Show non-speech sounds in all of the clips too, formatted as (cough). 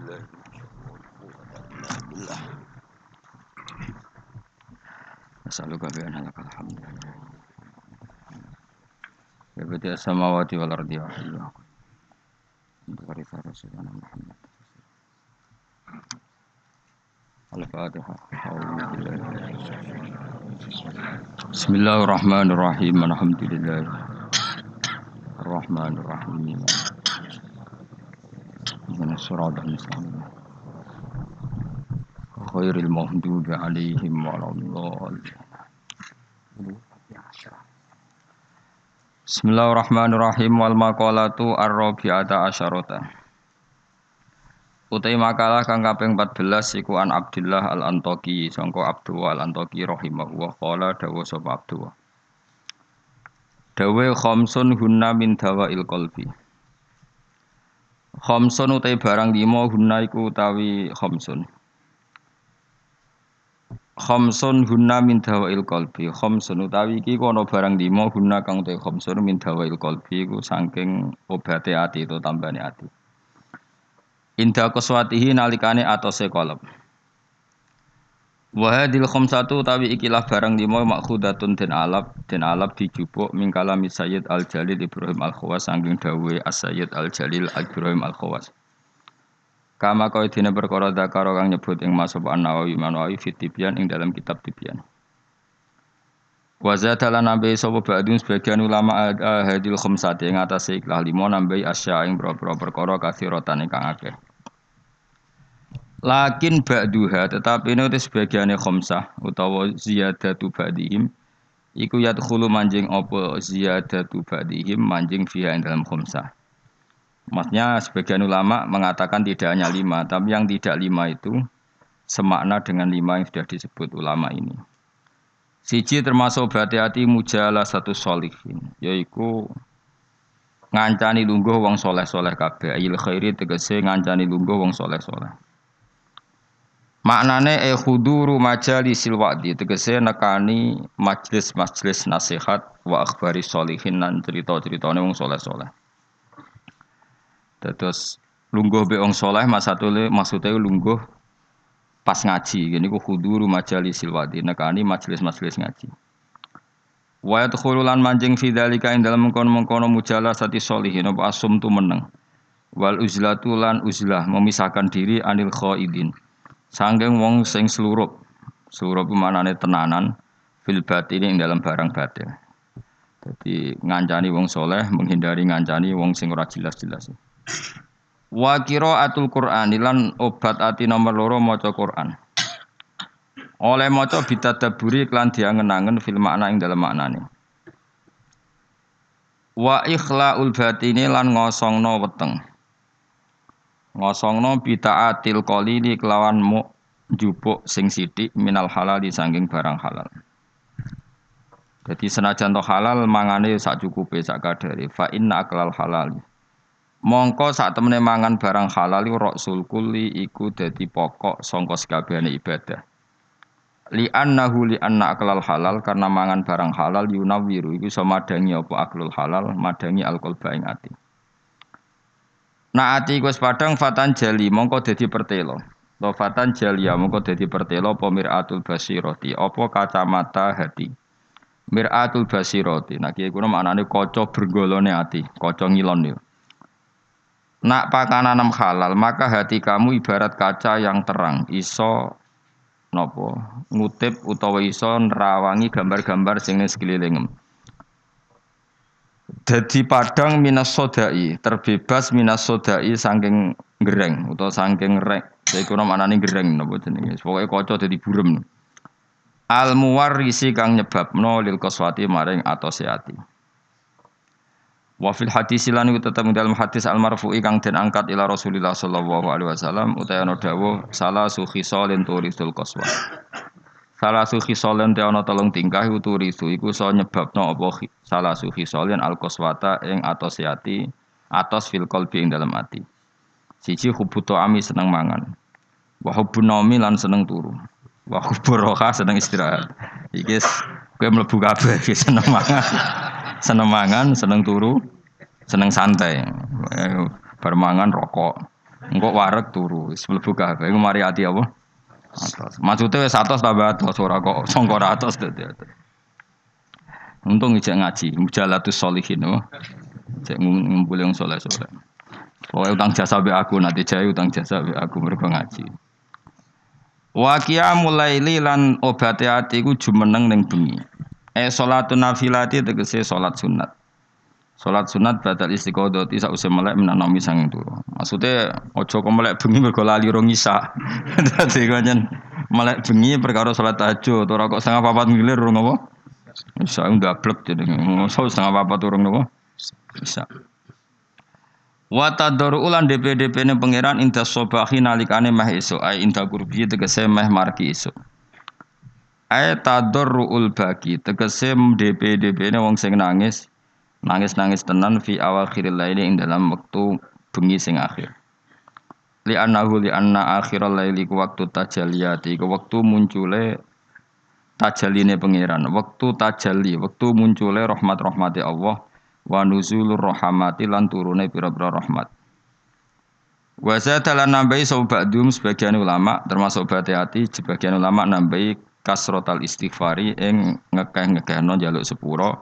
بالله بالله نسألك بأن لك الحمد يا بديع السماوات والأرض يا حي يا قيوم رسولنا محمد الفاتحة بسم الله الرحمن الرحيم الحمد لله الرحمن الرحيم من الصراط المستقيم غير المغضوب عليهم ولا الضالين Bismillahirrahmanirrahim wal maqalatu ar-rabi'ata asyarata Utai makalah kang kaping 14 iku an Abdullah al-Antoki sangka Abdullah al-Antoki rahimahullah qala dawa sapa Abdullah Dawe khamsun hunna min dawail qalbi Khamsun utai barang lima hunna iku utawi khamsun Khamsun hunna min dawail qalbi. Khamsun utawi iki kono barang lima hunna kang utai khamsun min dawail qalbi iku saking obate ati itu tambane ati. Indah kuswatihi nalikane atose kolab. Wahadil khamsatu tawi ikilah barang lima makhudatun den alap den alap dijupuk mingkala Sayyid Al Jalil Ibrahim Al Khawas saking dawuhe As Al Jalil Al Ibrahim Al Khawas. Kama kau dina perkara dakaro kang nyebut ing masab An Nawawi Manawi fit ing dalam kitab Tibyan. Wazadalan nambahi sapa ba'dun sebagian ulama hadil khamsati ing atase ikhlas lima nambahi asya ing boro-boro perkara kathiratan ingkang akeh. Lakin ba'duha tetapi ini sebagiannya khomsah utawa ziyadatu ba'dihim iku yadkhulu manjing apa ziyadatu ba'dihim manjing fiha yang dalam khomsah. Maksudnya sebagian ulama mengatakan tidak hanya lima, tapi yang tidak lima itu semakna dengan lima yang sudah disebut ulama ini. Siji termasuk berhati-hati mujalah satu solihin, yaitu ngancani lungguh wong soleh soleh kabeh, ayil khairi tegese ngancani lungguh wong soleh soleh. Maknane e khuduru majalisil wa'di tegese nekani majlis-majlis nasihat wa akhbari solihin nan cerita-ceritane wong soleh-soleh. Terus lungguh be wong soleh masatule maksudnya lungguh pas ngaji. Gini ku khuduru majalisil wa'di nekani majlis-majlis ngaji. Wa yadkhulu lan manjing fi dzalika ing dalem mengkono-mengkono mujalasati solihin apa asum tu meneng. Wal uzlatu lan uzlah memisahkan diri anil khaidin Sanggeng wong sing selurup. Selurup manane tenanan fil batin ing dalam barang batin. Jadi ngancani wong soleh, menghindari ngancani wong sing ora jelas-jelas. Wa atul Qur'an lan obat ati nomor loro maca Qur'an. Oleh maca bitadabburi klan diangen-angen fil makna ing dalam maknane. Wa ikhlaul batini lan ngosongno weteng ngosongno bitaatil qalili kelawan mu jupuk sing sithik minal halal sanging barang halal. Jadi senajan to halal mangane sak cukupe sak kadare fa inna aklal halal. Mongko sak temene mangan barang halal rasul kulli iku dadi pokok sangka sekabehane ibadah. Li annahu li anna aklal halal karena mangan barang halal yunawiru iku iso madangi apa aklul halal madangi alkohol ing ati. Nah ati wis padang fatan jali mongko dadi pertelo. Lo fatan ya mongko dadi pertelo apa miratul basiroti apa kacamata hati. Miratul basiroti. Nah kiye kuna maknane kaca bergolone ati, kaca ngilon yo. Nak pakanan halal, maka hati kamu ibarat kaca yang terang, iso nopo ngutip utawa iso nerawangi gambar-gambar sing ning sekelilingem. Dadi padang minas sodai, terbebas minas sodai saking gereng atau saking rek. Saya kurang mana nih gereng nopo jenenge. Pokoknya kocok dadi burem. Al muwarrisi kang nyebabno lil koswati maring atau seati. Wa fil hadis lan iku tetep dalam hadis al marfu'i kang den angkat ila Rasulillah sallallahu alaihi wasallam utawa ana dawuh salah su khisalin turisul qaswa. Salah su khisalin te ana telung tingkah uturisu iku so nyebabno apa salah su khisalin al qaswata ing atos ati atos fil qalbi ing dalam ati. Siji hubuto ami seneng mangan. Wa hubbun naumi lan seneng turu. Wa hubbur roha seneng istirahat. Iki kowe mlebu kabeh seneng mangan (laughs) seneng mangan, seneng turu, seneng santai. Bermangan rokok. Engko wareg turu, wis mlebu kabeh. Iku mari ati apa? Atas. Maksudnya wis atas tambah atas ora kok sangka atas. Untung ijek ngaji, mujalatus solihin oh. Cek ngumpul yang soleh-soleh. Pokoknya utang jasa be aku nanti jaya utang jasa be aku mereka ngaji. Wakia mulai lan obati hati ku jumeneng neng bengi. Eh salatun nafilati tegese salat sunat. Salat sunat batal istiqodoti usah melek menanami sang turu. Maksudnya ojo kok melek bengi mergo lali rong isa. (laughs) Dadi melek bengi perkara salat tahajud ora kok setengah papat ngilir rong apa? Gablek jadi ngomong setengah apa turun nopo. Bisa. Wata ulan DP DP ne pangeran inta sobahi nalikane mah esok ay inta kurbi tegese meh marki esok. Ay tadorru ul bagi tegese DP DP ne wong sing nangis nangis nangis tenan fi awal khiril laili ing dalam waktu bengi sing akhir. Li annahu li anna akhiral laili ku waktu tajaliyati ku waktu muncule tajaline pangeran, waktu tajalli, waktu muncule rahmat rahmati Allah wa nuzulur rahmati lan turune pira-pira rahmat. Wa zadalan nambahi dum sebagian ulama termasuk bati hati sebagian ulama nambahi kasrotal istighfari ing ngekeh-ngekehno jaluk sepuro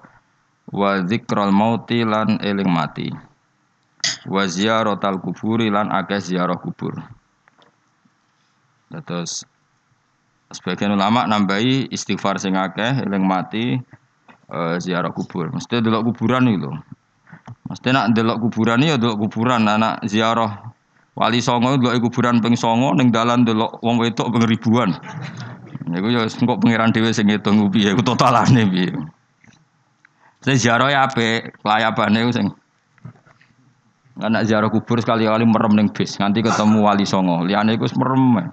wa dzikral mauti lan eling mati wa ziyaratal kuburi lan akeh ziarah kubur. Terus Sebagian ulama nambahi istighfar sing akeh eling mati uh, ziarah kubur. Mesti delok kuburan iki lho. Mesti nak delok kuburan ya delok kuburan anak ziarah Wali Songo delok kuburan ping Songo ning dalan delok wong wedok ping ribuan. Niku ya engko pangeran dhewe sing ngitung piye ku totalane piye. Saya ziarah ya apik, layabane sing Anak ziarah kubur sekali-kali merem ning bis, nganti ketemu wali songo. Liane iku merem.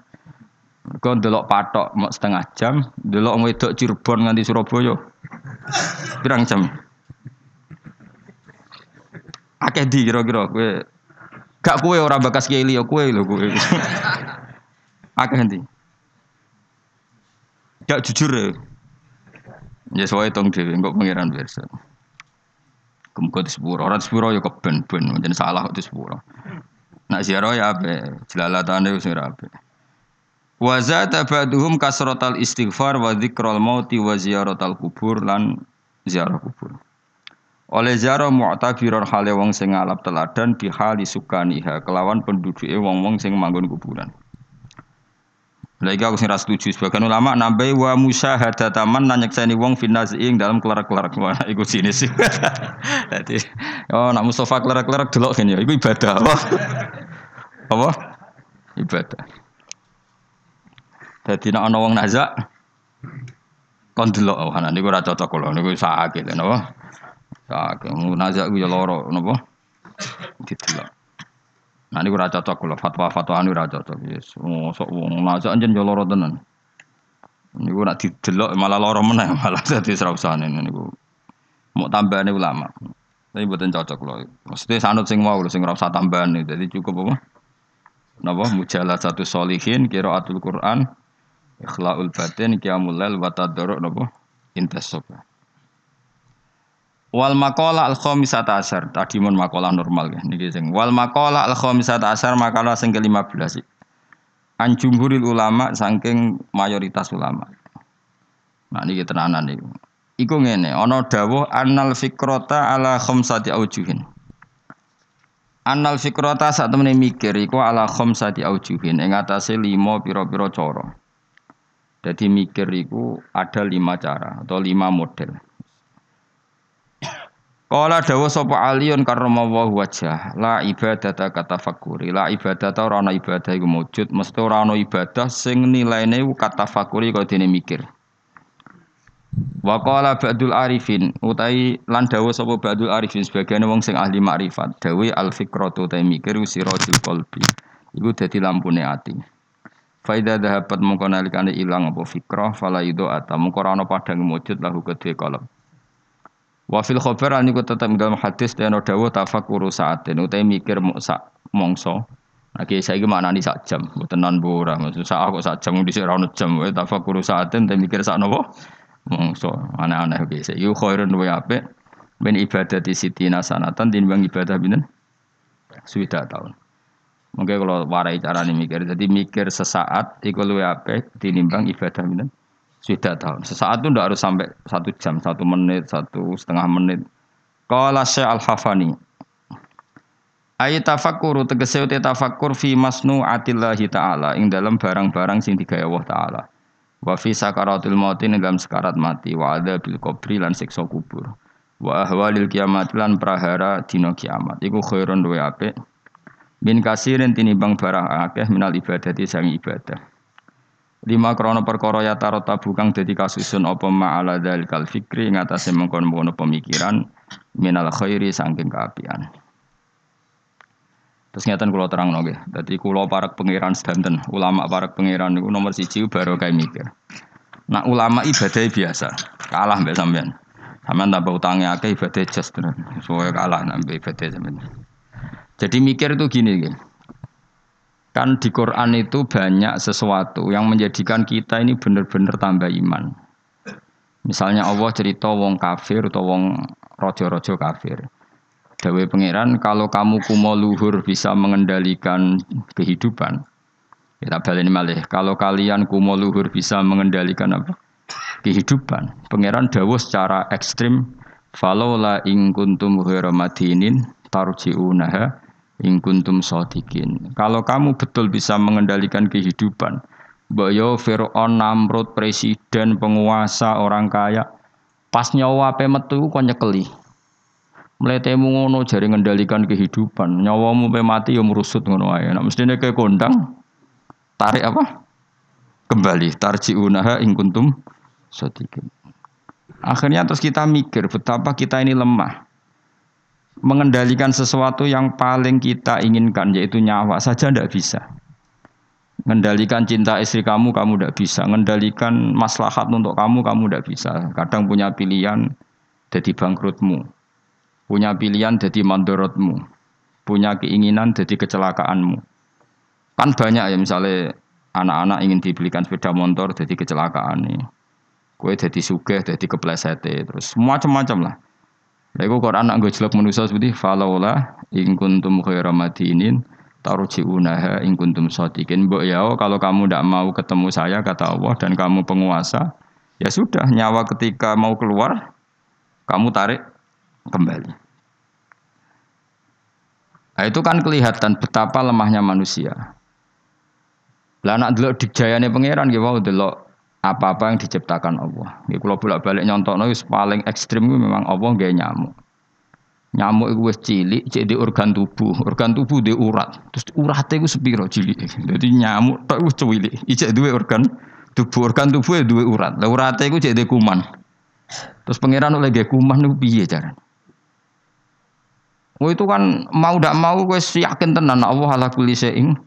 Kau delok patok mau setengah jam, delok wedok Cirebon nganti Surabaya. Pirang jam? Akeh di kira-kira kowe. Gak kowe ora bakas kiai liya kowe lho kowe. Akeh ndi? Gak jujur ya. Ya soalnya tong dhewe engko pangeran pirsa. Kemko di sepuro, orang sepuro ya keben-ben, jadi salah di sepuro. Nak ziarah ya apa? Jelalatane wis ora apa. Wa zata ba'duhum kasratal istighfar wa dzikral mauti wa ziyaratal kubur lan ziarah kubur. Oleh ziarah mu'tabiron hale wong sing ngalap teladan di hali sukaniha kelawan penduduke wong-wong sing manggon kuburan. Lagi aku ras setuju sebagian ulama nambahi wa musyahadataman nan nyekseni wong finasi ing dalam kelar-kelar wah iku sini sih. (laughs) Dadi oh nak Mustafa kelar-kelar delok kene iku ibadah apa? (laughs) apa? Ibadah. Jadi nak ana wong nazak kon delok oh ana niku ora cocok kula niku sakit napa? Sakit nazak ku ya lara napa? Didelok. Nah niku ora cocok kula fatwa-fatwa anu ora cocok yes. Mosok wong nazak anjen ya lara tenan. Niku nak didelok malah lara meneh (laughs) malah dadi serausane niku. Mau tambahane ulama. Tapi buatan cocok loh. Maksudnya sanut sing mau sing ora usah tambahan Jadi cukup apa? Napa mujalah satu solihin atul Quran ikhlaul batin qiyamul lail wa tadarruk napa intasoba wal maqala al khamisata asar. Tadi mun makalah normal ya. Niki sing wal maqala al khamisata asar makalah sing ke-15 an jumhuril ulama saking mayoritas ulama. Nah niki tenanan niku. Iku ngene ana dawuh annal fikrata ala khamsati aujuhin. Annal fikrata sak temene mikir iku ala khamsati aujuhin ing atase 5 pira-pira cara. Jadi mikir itu ada lima cara atau lima model. Kala dawa sapa aliyun karramallahu wajah. La ibadata kata fakuri la ibadata ora ana ibadah iku mujud. Mesti ora ana ibadah sing nilaine kata fakuri kaya dene mikir. Wa qala ba'dul arifin. Utai lan dawa sapa ba'dul arifin. Sebagian wong sing ahli makrifat. Dawe al fikratu utai mikir usirajul qalbi. Iku dadi lampune ati. Faida dahabat mongko nalikane ilang apa fikrah fala yudo ata mongko ora ana padang wujud lahu kedue kolom. Wa fil khabar an iku tetep dalam hadis dan dawuh tafakuru saatin utai mikir sak mongso. Oke, saya gimana nih sak jam, buatan non bora, maksud saya aku sak jam di sini rawon jam, wae tafakuru saatin, tapi mikir sak nopo, mongso, aneh-aneh biasa. Yuk khairun wa ape, ben ibadah di siti nasanatan, timbang ibadah binen, sudah tahun. Mungkin kalau warai cara nih mikir, jadi mikir sesaat, itu lu apa? Tinimbang ibadah ini sudah tahun. Sesaat itu tidak harus sampai satu jam, satu menit, satu setengah menit. Kalau saya al hafani, Ayat tafakkur tegese uti tafakkur fi masnu atillahi ta'ala ing dalam barang-barang sing digawe Allah taala. Wa fi sakaratil maut ing dalam sekarat mati wa bil kubri lan siksa kubur. Wa ahwalil kiamat lan prahara dina kiamat. Iku khairun duwe apik. Min kasirin tinimbang barang akeh minal ibadati sang ibadah. Lima krono perkara ya tarota bukang dadi kasusun apa ma'ala dalikal fikri ngatasé mengkon-mengkono pemikiran minal khairi saking kaapian. Terus ngeten kula terang nggih. Dadi kula parak pangeran sedanten, ulama parak pangeran niku nomor siji baru kayak mikir. Nah ulama ibadah biasa, kalah mbak sampean. Sampean tambah utangnya akeh ibadah just. Soale kalah nambah ibadah sampean. Jadi mikir itu gini gitu. Kan di Quran itu banyak sesuatu yang menjadikan kita ini benar-benar tambah iman. Misalnya Allah cerita wong kafir atau wong rojo-rojo kafir. Dawe pangeran, kalau kamu kumo luhur bisa mengendalikan kehidupan, kita balik ini malih. Kalau kalian kumo luhur bisa mengendalikan apa? Kehidupan. Pangeran dawo secara ekstrim, falola ing kuntum madinin tarji'unaha ing kuntum sodikin. Kalau kamu betul bisa mengendalikan kehidupan, Boyo Fir'aun, Namrud, presiden, penguasa, orang kaya, pas nyawa pe metu kok nyekeli. Mletemu ngono jari ngendalikan kehidupan. Nyawamu pe mati ya merusut ngono ae. Nek mestine ke kondang tarik apa? Kembali tarjiunaha ing kuntum sadiqin. Akhirnya terus kita mikir betapa kita ini lemah. Mengendalikan sesuatu yang paling kita inginkan yaitu nyawa saja tidak bisa. Mengendalikan cinta istri kamu, kamu tidak bisa. Mengendalikan maslahat untuk kamu, kamu tidak bisa. Kadang punya pilihan jadi bangkrutmu punya pilihan jadi mandorotmu, punya keinginan jadi kecelakaanmu. Kan banyak ya misalnya anak-anak ingin dibelikan sepeda motor jadi kecelakaan nih. Kue jadi sugih, jadi kepleset terus macam-macam lah. Lalu Quran gue jelek manusia seperti falaula ing kuntum khaira madinin tarji'unaha ing kuntum shadiqin. Mbok ya kalau kamu tidak mau ketemu saya kata Allah dan kamu penguasa, ya sudah nyawa ketika mau keluar kamu tarik kembali. Nah, itu kan kelihatan betapa lemahnya manusia. Lah nak delok dikjayane pangeran nggih wau delok apa-apa yang diciptakan Allah. Nggih kula bolak-balik nyontokno paling ekstrim memang Allah nggih nyamuk. Nyamuk itu wis cilik cek di organ tubuh, organ tubuh di urat. Terus urate iku sepiro cilik. Jadi nyamuk tok wis cilik. Ijek duwe organ tubuh, organ tubuh duwe urat. Lah urate iku cek di kuman. Terus pangeran oleh kuman niku piye carane? Oh itu kan mau tidak mau gue yakin tenan Allah ala kulli syai'in.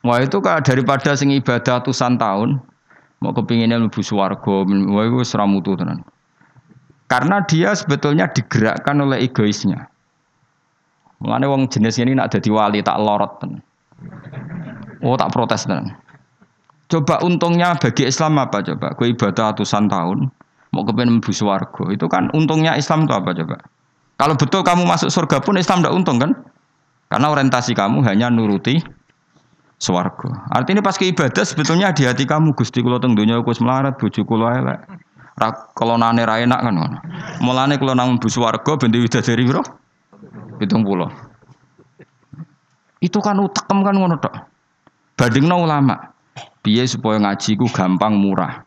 Wah itu kan daripada sing ibadah ratusan tahun mau kepinginnya lebih swarga, wah itu seramutu tenan. Karena dia sebetulnya digerakkan oleh egoisnya. Mulane wong jenis ini nak jadi wali tak lorot tenan. Oh tak protes tenan. Coba untungnya bagi Islam apa coba? Gue ibadah ratusan tahun, mau kepengen mlebu swarga. Itu kan untungnya Islam itu apa coba? Kalau betul kamu masuk surga pun Islam tidak untung kan? Karena orientasi kamu hanya nuruti swarga. Artinya pas ke ibadah sebetulnya di hati kamu Gusti kula teng donya kus melarat bojo kula elek. Ra nane ra enak kan. Mulane kula nang mlebu swarga ben widadari piro? 70. Itu kan utekem kan ngono tok. Bandingno ulama. Piye supaya ngaji ku gampang murah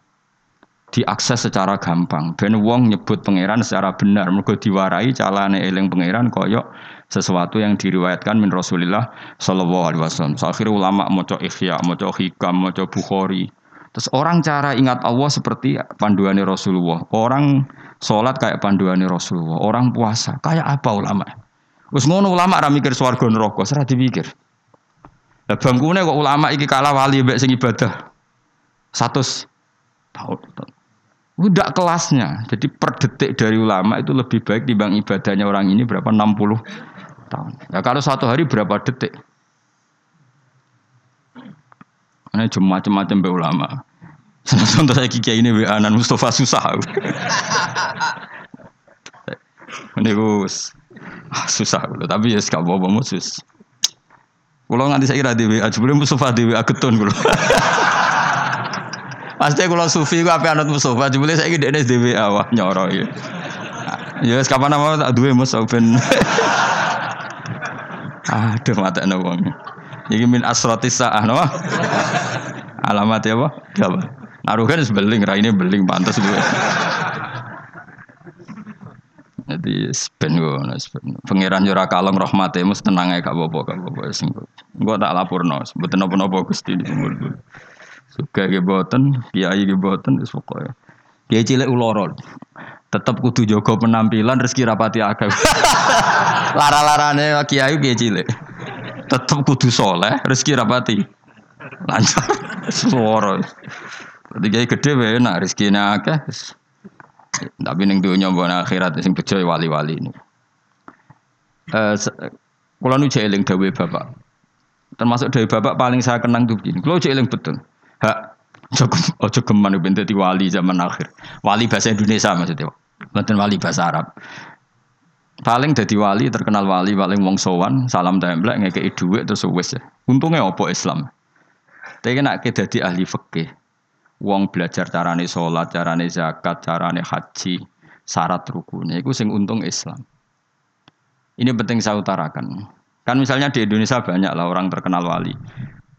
diakses secara gampang. Ben wong nyebut pangeran secara benar, mergo diwarai calane eling pangeran koyok sesuatu yang diriwayatkan min Rasulillah sallallahu alaihi wasallam. So, akhirnya ulama maca Ihya, maca Hikam, maca Bukhari. Terus orang cara ingat Allah seperti panduannya Rasulullah. Orang sholat kayak panduannya Rasulullah. Orang puasa kayak apa ulama? Terus ngono ulama ra mikir swarga neraka, serah dipikir. Lah bangkune kok ulama iki kalah wali mbek sing ibadah. Satu tahun. Udah kelasnya. Jadi per detik dari ulama itu lebih baik dibanding ibadahnya orang ini berapa 60 tahun. Ya kalau satu hari berapa detik? Ini cuma macam-macam ulama. Contoh saya kiai ini be anan Mustafa susah. Ini gus. Ah, susah tapi ya gak apa-apa musus. Kulo nganti saya kira dewi, sebelum Mustafa dewi ageton kulo. Pasti kulo sufi ku apa anut Mustafa, jebule saya kira dewi awah nyoro ya. Ya kapan nama tak duwe Mustafa ben. (laughs) Aduh mata wong. Iki min asrati sa'ah no. Alamat ya apa? Apa? Naruhan beling, raine beling pantas gue. Jadi ben ngono, pangeran yo ora kalong rahmate mus tenang ae gak apa-apa, gak apa-apa sing. Engko tak lapurno, mboten napa-napa Gusti di dulu. Suka ge boten, kiai ge boten wis pokoke. Kiai cilik uloro. Tetep kudu jaga penampilan rezeki rapati akeh. (laughs) Lara-larane kiai kiai cilik. Tetep kudu soleh, rezeki rapati lancar. Suara. Jadi kiai gede wae enak rezekine akeh. Tapi ning dunya mbok akhirat sing bejo ya wali-wali ini. Eh kula nu eling dawuh Bapak. Termasuk dari Bapak paling saya kenang tuh begini. Kula eling betul. Hak ojo geman ben dadi wali zaman akhir. Wali bahasa Indonesia maksudnya. Bukan wali bahasa Arab. Paling dadi wali terkenal wali paling wong sowan salam templek ngekeki dhuwit terus wis. Untungnya opo Islam. Tapi nek dadi ahli fikih Wong belajar carane sholat, carane zakat, carane haji, syarat rukunnya. Itu sing untung Islam. Ini penting saya utarakan. Kan misalnya di Indonesia banyak lah orang terkenal wali.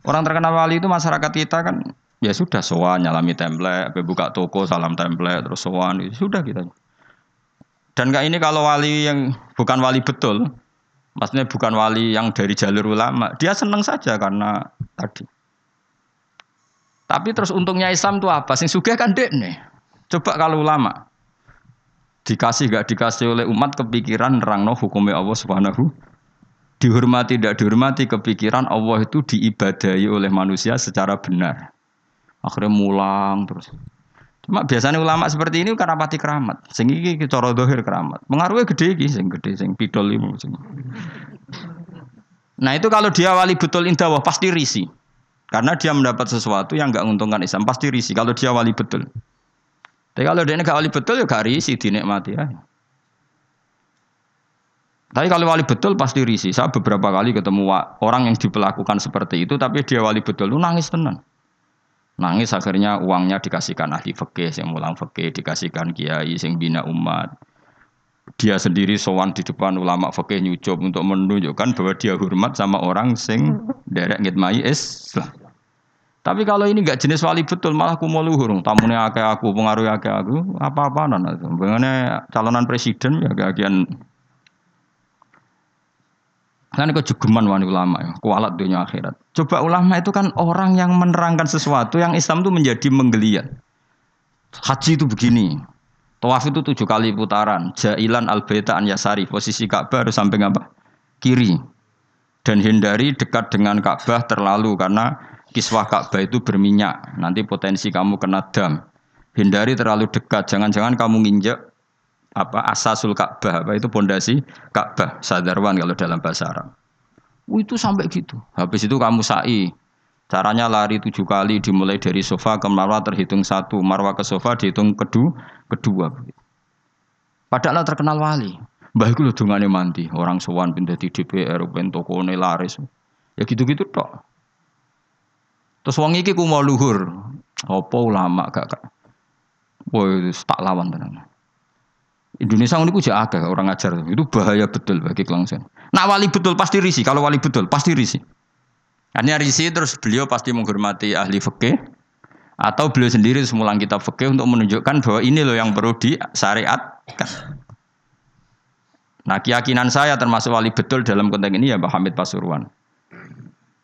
Orang terkenal wali itu masyarakat kita kan ya sudah sowan nyalami template, buka toko salam template terus sowan itu sudah kita. Dan kayak ini kalau wali yang bukan wali betul, maksudnya bukan wali yang dari jalur ulama, dia senang saja karena tadi. Tapi terus untungnya Islam itu apa? Sing sugih kan dek nih. Coba kalau ulama dikasih gak dikasih oleh umat kepikiran nerangno hukumnya Allah Subhanahu dihormati tidak dihormati kepikiran Allah itu diibadahi oleh manusia secara benar. Akhirnya mulang terus. Cuma biasanya ulama seperti ini karena pati keramat. Sing iki cara dohir keramat. Mengaruhnya gede iki sing gede sing pidol ini. Nah itu kalau dia wali betul indah pasti risi. Karena dia mendapat sesuatu yang nggak menguntungkan Islam, pasti risi. Kalau dia wali betul. Tapi kalau dia nggak wali betul ya gak risi, dinikmati ya. Tapi kalau wali betul pasti risi. Saya beberapa kali ketemu orang yang diperlakukan seperti itu, tapi dia wali betul, lu nangis tenan. Nangis akhirnya uangnya dikasihkan ahli fikih, yang mulang fikih, dikasihkan kiai, yang bina umat. Dia sendiri sowan di depan ulama fikih nyucup untuk menunjukkan bahwa dia hormat sama orang sing derek ngitmai Islam. Tapi kalau ini nggak jenis wali betul, malah aku mau luhur. Tamunya akeh aku, pengaruh akeh aku, apa-apa nana. Bagaimana calonan presiden ya kagian. Kan itu jugeman wani ulama ya, kualat dunia akhirat. Coba ulama itu kan orang yang menerangkan sesuatu yang Islam itu menjadi menggeliat. Haji itu begini, Tawaf itu tujuh kali putaran. Jailan al an yasari. Posisi Ka'bah harus sampai apa? Kiri. Dan hindari dekat dengan Ka'bah terlalu karena kiswah Ka'bah itu berminyak, nanti potensi kamu kena dam. Hindari terlalu dekat, jangan-jangan kamu nginjek apa asasul Ka'bah, apa itu pondasi Ka'bah, sadarwan kalau dalam bahasa Arab. Oh, itu sampai gitu. Habis itu kamu sa'i. Caranya lari tujuh kali dimulai dari sofa ke marwah terhitung satu, marwah ke sofa dihitung kedua, kedua. Padahal terkenal wali. Mbah itu loh manti, orang sowan pindah di DPR, ben toko laris. Ya gitu-gitu tok. Terus wong iki ku mau luhur. Apa ulama gak kak? Woi, tak lawan tenan. Indonesia ini kuja agak orang ajar itu bahaya betul bagi kelangsungan. Nak wali betul pasti risi. Kalau wali betul pasti risi. Hanya risi terus beliau pasti menghormati ahli fikih atau beliau sendiri semulang kitab fikih untuk menunjukkan bahwa ini loh yang perlu disyariatkan. Nah keyakinan saya termasuk wali betul dalam konteks ini ya Pak Hamid Pasuruan.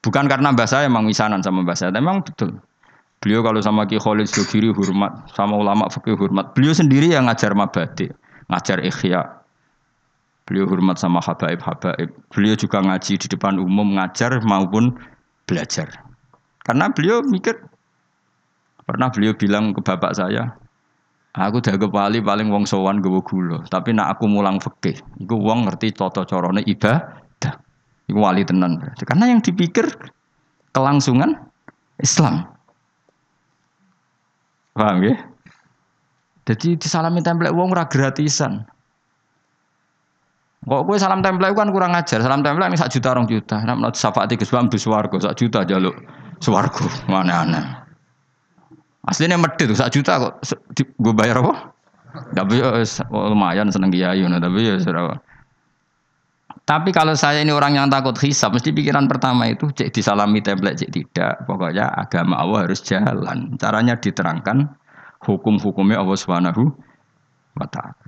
Bukan karena mbak saya emang misanan sama mbak saya, memang betul. Beliau kalau sama Ki Khalid Syukiri hormat, sama ulama fikih hormat. Beliau sendiri yang ngajar mabadi, ngajar ikhya. Beliau hormat sama habaib-habaib. Beliau juga ngaji di depan umum, ngajar maupun belajar. Karena beliau mikir, pernah beliau bilang ke bapak saya, Aku udah kepali paling wong sowan gue gula, tapi nak aku mulang fikih, iku wong ngerti toto corone ibadah. Iku wali tenan. Karena yang dipikir kelangsungan Islam. Paham ya? Jadi disalami template wong ora gratisan. Kok gue salam tempel kan kurang ajar. Salam tempel ini sak juta orang juta. Nek menurut syafaat iki sebab bis warga sak juta jaluk swarga. Mana-ana. Aslinya medit sak juta kok gue bayar apa? Tapi ya lumayan seneng kiai tapi ya serapa. Tapi kalau saya ini orang yang takut hisab, mesti pikiran pertama itu cek disalami template cek tidak. Pokoknya agama Allah harus jalan. Caranya diterangkan hukum-hukumnya Allah Subhanahu wa taala.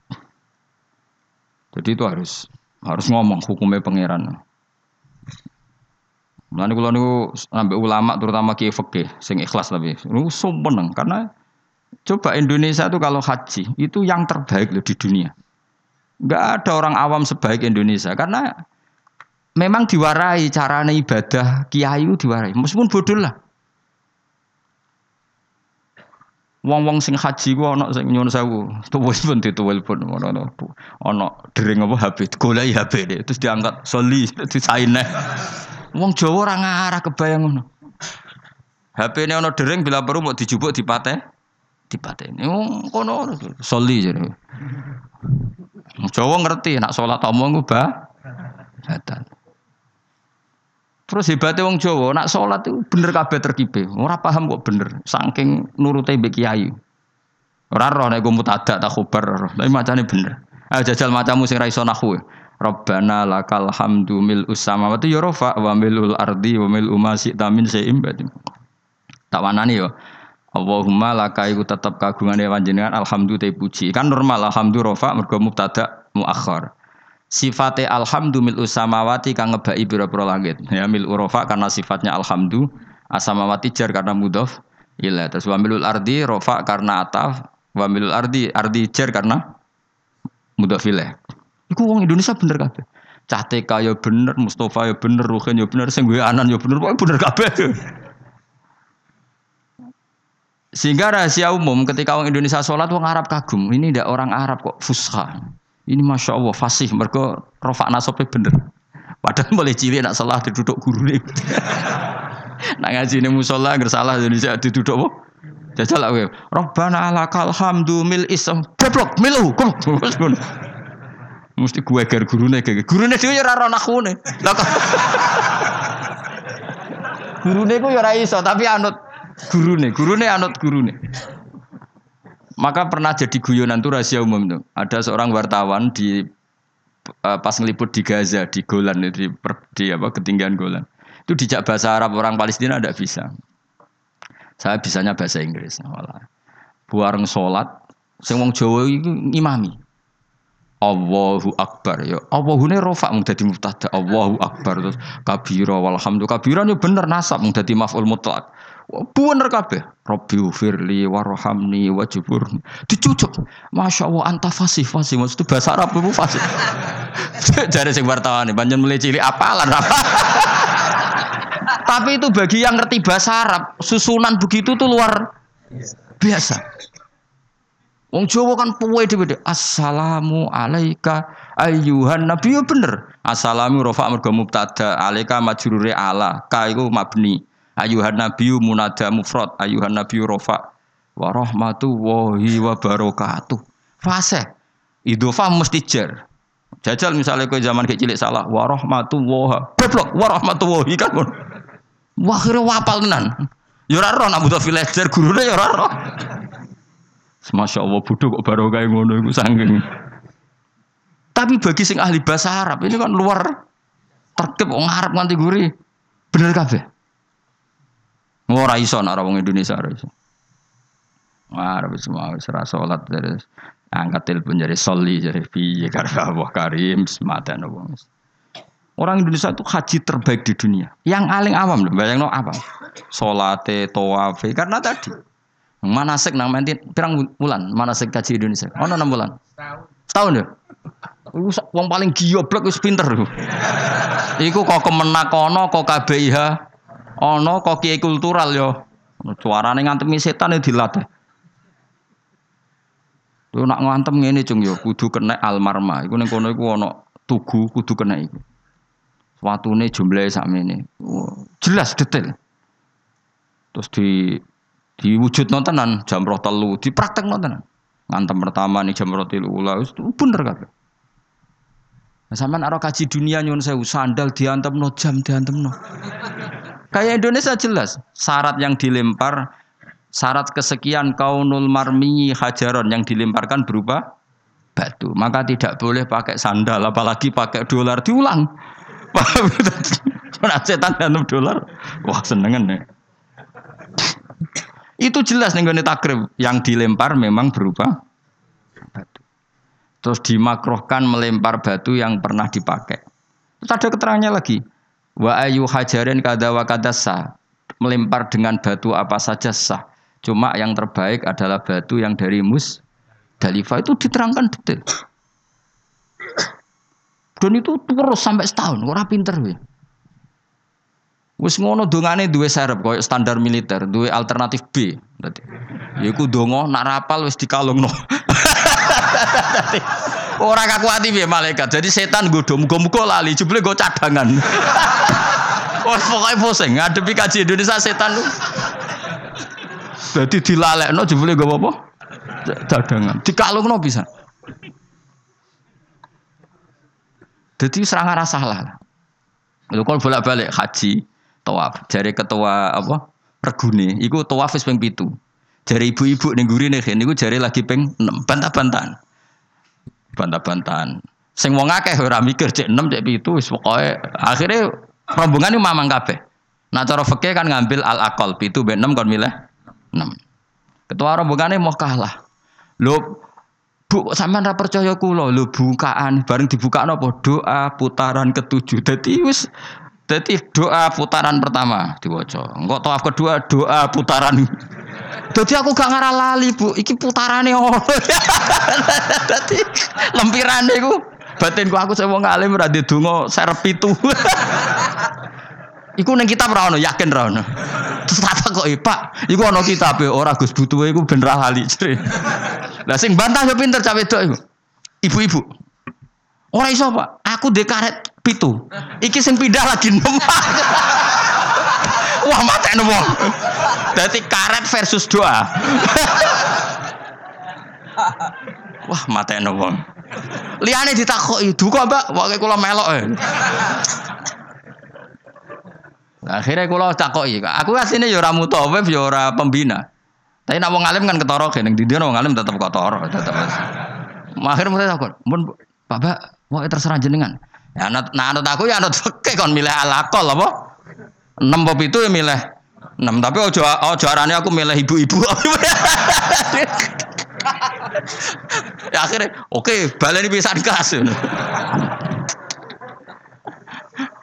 Jadi itu harus harus ngomong hukumnya pangeran. Mulane kula niku sampai ulama terutama kiai fikih sing ikhlas tapi niku sumeneng karena coba Indonesia itu kalau haji itu yang terbaik loh di dunia. Enggak ada orang awam sebaik Indonesia karena memang diwarai cara ibadah kiai itu diwarai meskipun bodoh lah. Wong-wong sing haji ku ana sing nyuwun sewu. Tuwis pun dituwil pun ana ana dering apa HP, golek HP. Terus diangkat soli (laughs) disaine. Wong Jawa ora ngarah kebayang ngono. HP ini ana dering bila perlu mau dijupuk dipateh dipateni. Wong kono soli jare. Jawa ngerti nak salat omong ku ba batal. Terus hebatnya wong Jawa, nak sholat itu bener kabeh terkibe. Ora paham kok bener, saking nurute mbek kiai. Ora roh nek mutada tak khubar, tapi macane bener. Ayo jajal macamu sing ra iso nahwu. Rabbana lakal hamdu mil usamawati ya rafa wa milul ardi wa mil umasi tamin seim. Tak wanani yo. Allahumma laka iku tetep kagungane panjenengan alhamdu te puji. Kan normal alhamdu rafa mergo mubtada muakhir. Sifatnya alhamdu mil usamawati kang ngebai pira-pira langit. Ya mil urofa karena sifatnya alhamdu, asamawati jar karena mudhof ilah. Terus wa milul ardi rofa karena ataf, wa milul ardi ardi jar karena mudhof ilah. Iku wong Indonesia bener kabeh. Cah TK ya bener, Mustafa ya bener, Ruhin ya bener, sing anan ya bener, pokoknya bener kabeh. Sehingga rahasia umum ketika orang Indonesia sholat, orang Arab kagum. Ini tidak orang Arab kok fusha. Ini masya Allah fasih, mereka rofak nasabnya bener. Padahal (laughs) boleh cilik nak salah diduduk guru nih. (laughs) nak ngaji ini musola nggak salah Indonesia diduduk apa? Jajal gue. Robbana alakal hamdu mil isam goblok milu kok. (laughs) Mesti gue ger gurune kayak gurune dia ya ora nakune. Lah kok. gurune ku ya ora iso tapi anut gurune, gurune anut gurune. Maka pernah jadi guyonan itu rahasia umum tuh. Ada seorang wartawan di uh, pas ngeliput di Gaza di Golan di, di apa ketinggian Golan. Itu dijak bahasa Arab orang Palestina tidak bisa. Saya bisanya bahasa Inggris. Malah. Buareng sholat, sing wong Jawa itu imami. Allahu Akbar ya. Allahune rofa mung dadi mubtada. Allahu Akbar terus kabira walhamdulillah. Kabira yo bener nasab mung dadi maf'ul mutlak. Bener kabeh. Rabbi ufirli warhamni wajibur. Dicucuk. Masya Allah anta fasih fasih. Itu bahasa Arab itu fasih. (laughs) Jadi sing wartawan nih. Banyak mulai cilik apalan apa. (laughs) Tapi itu bagi yang ngerti bahasa Arab. Susunan begitu tuh luar biasa. Wong Jawa kan puwe dhewe. Assalamu alayka ayyuhan nabi bener. Assalamu rafa mergo mubtada, alayka majrure ala, ka iku mabni ayuhan nabiyyu munada mufrad ayuhan nabiyyu rofa wa rahmatullahi wa barakatuh fase idhofa mesti jar jajal misalnya kau zaman cilik salah wa rahmatullah goblok wa rahmatullahi kan wah kira wapal tenan ya ora roh nak butuh villager gurune ya ora roh Masya Allah bodoh kok baru kayak ngono iku sanggeng. Tapi bagi sing ahli bahasa Arab ini kan luar tertib wong Arab nganti gurih. Bener kabeh. Ora iso nak wong Indonesia ora iso. Wah, semua serah salat terus angkat telepon jadi soli jadi piye karena Allah Karim semata wong. Orang Indonesia itu haji terbaik di dunia. Yang paling awam loh, bayang no apa? Solate, tawafe, karena tadi manasik nang menti pirang bulan manasik haji Indonesia. Oh, enam bulan. Setahun ya. Wong paling gioblok wis pinter. Iku kok kemenak kono kok KBIH Ono kok kiai kultural yo. Suarane ngantem setan dilatih. Lu nak ngantem ngene cung yo kudu kena almarma. Iku ning kono iku ono tugu kudu kena iku. Watune jumlahe sakmene. Jelas detail. Terus di diwujud nontonan jam roh telu dipraktek nontonan ngantem pertama nih jam roh telu ulah itu bener kabeh Sampean aro kaji dunia nyun sewu sandal diantemno jam diantemno. Kayak Indonesia jelas syarat yang dilempar syarat kesekian kaunul marmi hajaron yang dilemparkan berupa batu. Maka tidak boleh pakai sandal apalagi pakai dolar diulang. (laughs) Pernah setan dalam dolar. Wah senengan nih. Itu jelas nih takrib yang dilempar memang berupa batu. Terus dimakrohkan melempar batu yang pernah dipakai. Terus ada keterangannya lagi. Wa ayu hajarin kada wa kada sah. Melempar dengan batu apa saja sah. Cuma yang terbaik adalah batu yang dari mus dalifah itu diterangkan detail. Dan itu terus sampai setahun, orang pinter we. Wis ngono dongane duwe serep koyo standar militer, duwe alternatif B. Dadi yaiku donga nak rapal wis dikalungno. (laughs) Orang kaku hati biar malaikat. Jadi setan gue dom, gue muka lali, jebule gue cadangan. (laughs) oh, pokoknya pusing. Ngadepi kaji Indonesia setan lu. Jadi dilalek no, jebule gue apa? Cadangan. Dikalung no bisa. Jadi serangan rasa salah. Lu kalau bolak balik haji, tawaf, jari ketua apa? Regune, iku tawaf wis ping pitu. Jari ibu-ibu ning gurine niku jari lagi ping 6 bantah-bantahan bantah-bantahan. Sing wong akeh ora mikir cek 6 cek 7 wis akhirnya rombongan ini mamang kabeh. Nah cara fikih kan ngambil al akal 7 ben 6 kon milih 6. Ketua rombongane mau kalah. Lho Bu, sampean ra percaya kula lho bukaan bareng dibuka napa doa putaran ketujuh. Dadi wis doa putaran pertama diwaca. Engko tawaf kedua doa putaran jadi aku gak ngarah lali bu, iki putarane ono. (laughs) Dadi lempirane ku batinku aku saya mau ngalim ra donga serep. (laughs) Iku neng kitab ra yakin ra ono. Terus apa kok eh, Pak, iku ono kitab e ora Gus butuhe iku ben ra lali. (laughs) Lah sing bantah yo pinter cawe wedok iku. Ibu-ibu. Ora iso Pak, aku dekaret pitu. Iki sing pindah lagi nomah. Wah mata wong. Berarti karet versus doa. Wah mata wong. Liane ditakoki, "Duka, Mbak?" Wae kula melok e. Nah, akhirnya kula takoki, aku asline ya ora mutawif ya ora pembina. Tapi nak wong alim kan ketara kene, ndi wong alim tetep ketara, tetep. Akhirnya mulai takut, "Mun Bapak, mau terserah jenengan." Ya anut nah anut aku ya anut (laughs) fikih kon milih alakol apa? enam pop itu ya milih enam. Tapi ojo ojo arane aku milih ibu-ibu. Ya akhirnya oke okay, baleni pisan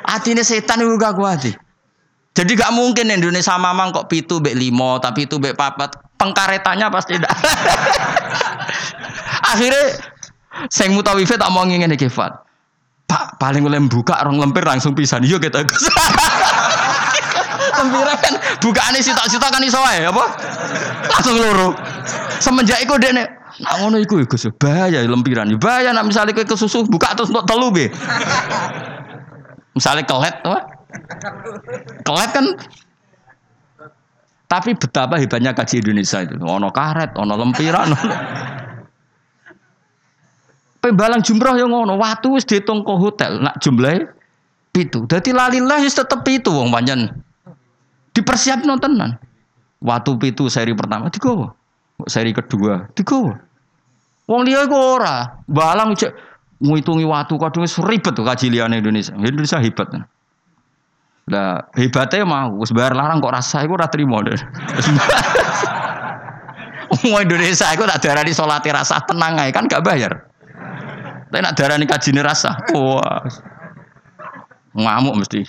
hati ini setan itu gak kuat jadi gak mungkin Indonesia mamang kok pitu bek limo tapi itu bek papat. Pengkaretannya pasti tidak akhirnya saya mutawife tak mau ngingin kefat Pak paling boleh buka orang lempir langsung pisan. Yuk kita Gembira kan bukaane sitok-sitok kan iso wae apa? Langsung loro. Semenjak iku dene Nah ngono iku Gus bahaya lempiran. Bahaya nak misalnya kowe kesusu buka terus untuk telu be. Misalnya kelet apa? Kelet kan tapi betapa hebatnya kaji Indonesia itu. Ono karet, ono lempiran. Ono... Pembalang jumroh yang ngono, waktu wis dihitung ke hotel, nak jumlah itu. Jadi lalilah wis tetep itu wong panjen. Dipersiap nontonan. Waktu itu seri pertama digowo. Seri kedua digowo. Wong liya iku ora. Balang cek ngitungi waktu kadung ribet tuh kaji liyane Indonesia. Indonesia hebat. Lah hebatnya mau wis bayar larang kok rasa iku ora trimo. (laughs) Wong Indonesia iku tak darani salate rasa tenang ae kan gak bayar. Tapi nak darani kajine rasa. Wah. Ngamuk mesti.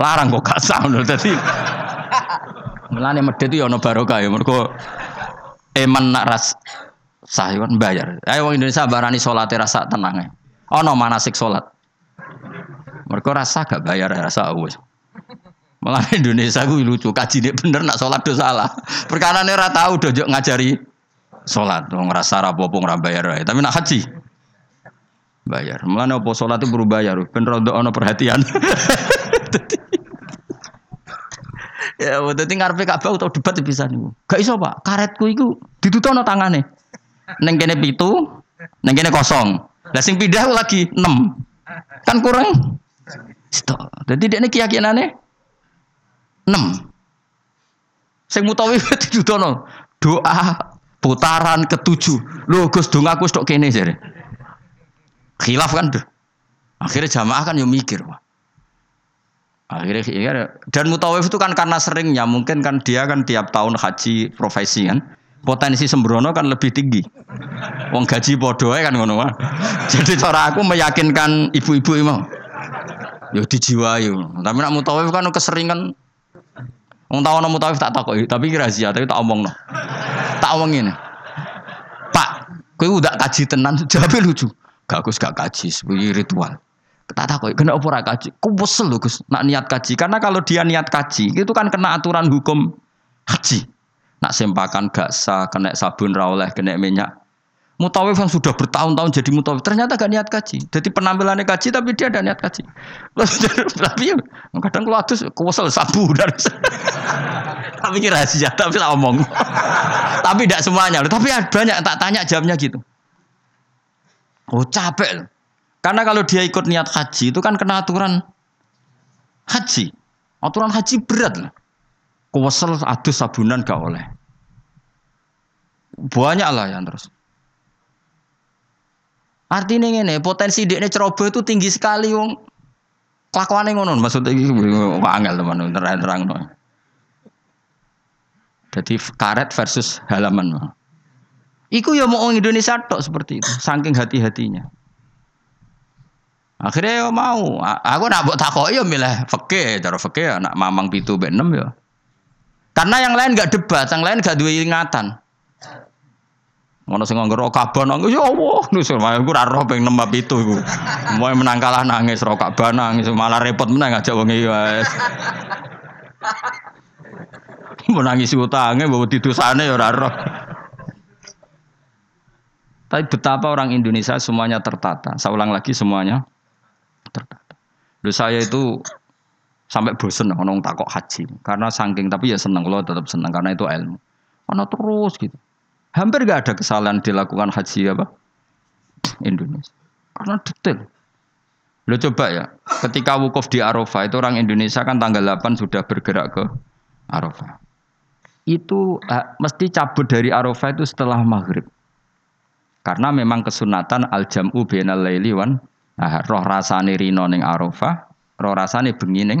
Larang kok gak sah ngono dadi. Mulane medhit yo ana barokah ya mergo eman nak ras sah kan bayar. Ayo wong Indonesia barani salat rasa tenang e. Ana manasik salat. Mergo rasa gak bayar rasa wis. Malah Indonesia gue lucu kaji dia bener nak sholat do salah. Perkara ora tahu dojo ngajari sholat. Wong rasa rapopo bayar Tapi nak haji bayar. Malah opo sholat itu berubah bayar. Ben rondo ono perhatian. (laughs) (laughs) Ya, dadi ngarepe Ka'bah utawa debat bisa niku. Gak iso, Pak. Karetku iku ditutupno tangane. Neng kene pitu, neng kene kosong. Lah sing pindah lagi 6. Kan kurang stok. Jadi dia ini keyakinannya enam. Sing mutawi (laughs) didudono doa putaran ketujuh. Lho Gus dong aku stok kene jare. Khilaf kan. Akhirnya jamaah kan yang mikir. Wah. Akhirnya ya, dan mutawif itu kan karena seringnya mungkin kan dia kan tiap tahun haji profesi kan potensi sembrono kan lebih tinggi. Wong gaji bodoh kan ngono (laughs) Jadi cara aku meyakinkan ibu-ibu imam. Yo dijiwai. Tapi nak mutawif kan keseringan Wong tahu nama mutawif tak takoki, tapi rahasia, tapi tak omong no. Tak omong ini. Pak, kowe udah kaji tenan, (laughs) jawabnya lucu. Gak Gus gak kaji, sebagai ritual. Tak takoki, kena apa kaji? Ku wesel lho Gus, nak niat kaji. Karena kalau dia niat kaji, itu kan kena aturan hukum haji. Nak sempakan gak sah, kena sabun rawleh, kena minyak. Mutawif yang sudah bertahun-tahun jadi mutawif ternyata gak niat kaji. Jadi penampilannya kaji tapi dia ada niat kaji. (laughs) tapi ya, kadang kalau atus kuwesel sabu dari (laughs) tapi ini rahasia, tapi tak omong. (laughs) tapi tidak semuanya. Tapi banyak tak tanya jamnya gitu. Oh capek. Karena kalau dia ikut niat haji itu kan kena aturan haji. Aturan haji berat lah. Kuwesel adus sabunan gak oleh. Banyak lah yang terus. Artinya ini potensi dia ceroboh itu tinggi sekali wong. Kelakuan ngono maksudnya iki angel teman terang-terang. Jadi karet versus halaman. Iku ya mau Indonesia tok seperti itu, saking hati-hatinya. Akhirnya ya mau, aku nak buat takok ya milih fakih, cara fakih nak mamang pitu benem ya. Karena yang lain gak debat, yang lain gak dua ingatan. Ngono sing nganggo Ka'bah nangis ya Allah, nus aku ora roh ping nembab itu iku. Mau menang kalah nangis ro Ka'bah nangis malah repot menang aja wong iki wis. (laughs) Mau nangis utange bawa titusane ya ora roh. Tapi betapa orang Indonesia semuanya tertata. Saya ulang lagi semuanya tertata. Lalu saya itu sampai bosen ngomong takok haji karena saking tapi ya seneng loh tetap seneng karena itu ilmu. Karena terus gitu. Hampir gak ada kesalahan dilakukan haji apa? Indonesia. Karena detail. Lo coba ya, ketika wukuf di Arafah itu orang Indonesia kan tanggal 8 sudah bergerak ke Arafah. Itu uh, mesti cabut dari Arafah itu setelah maghrib. Karena memang kesunatan al-jam'u bainal laili wan nah, roh rasane rino ning Arafah, roh rasane bengi ning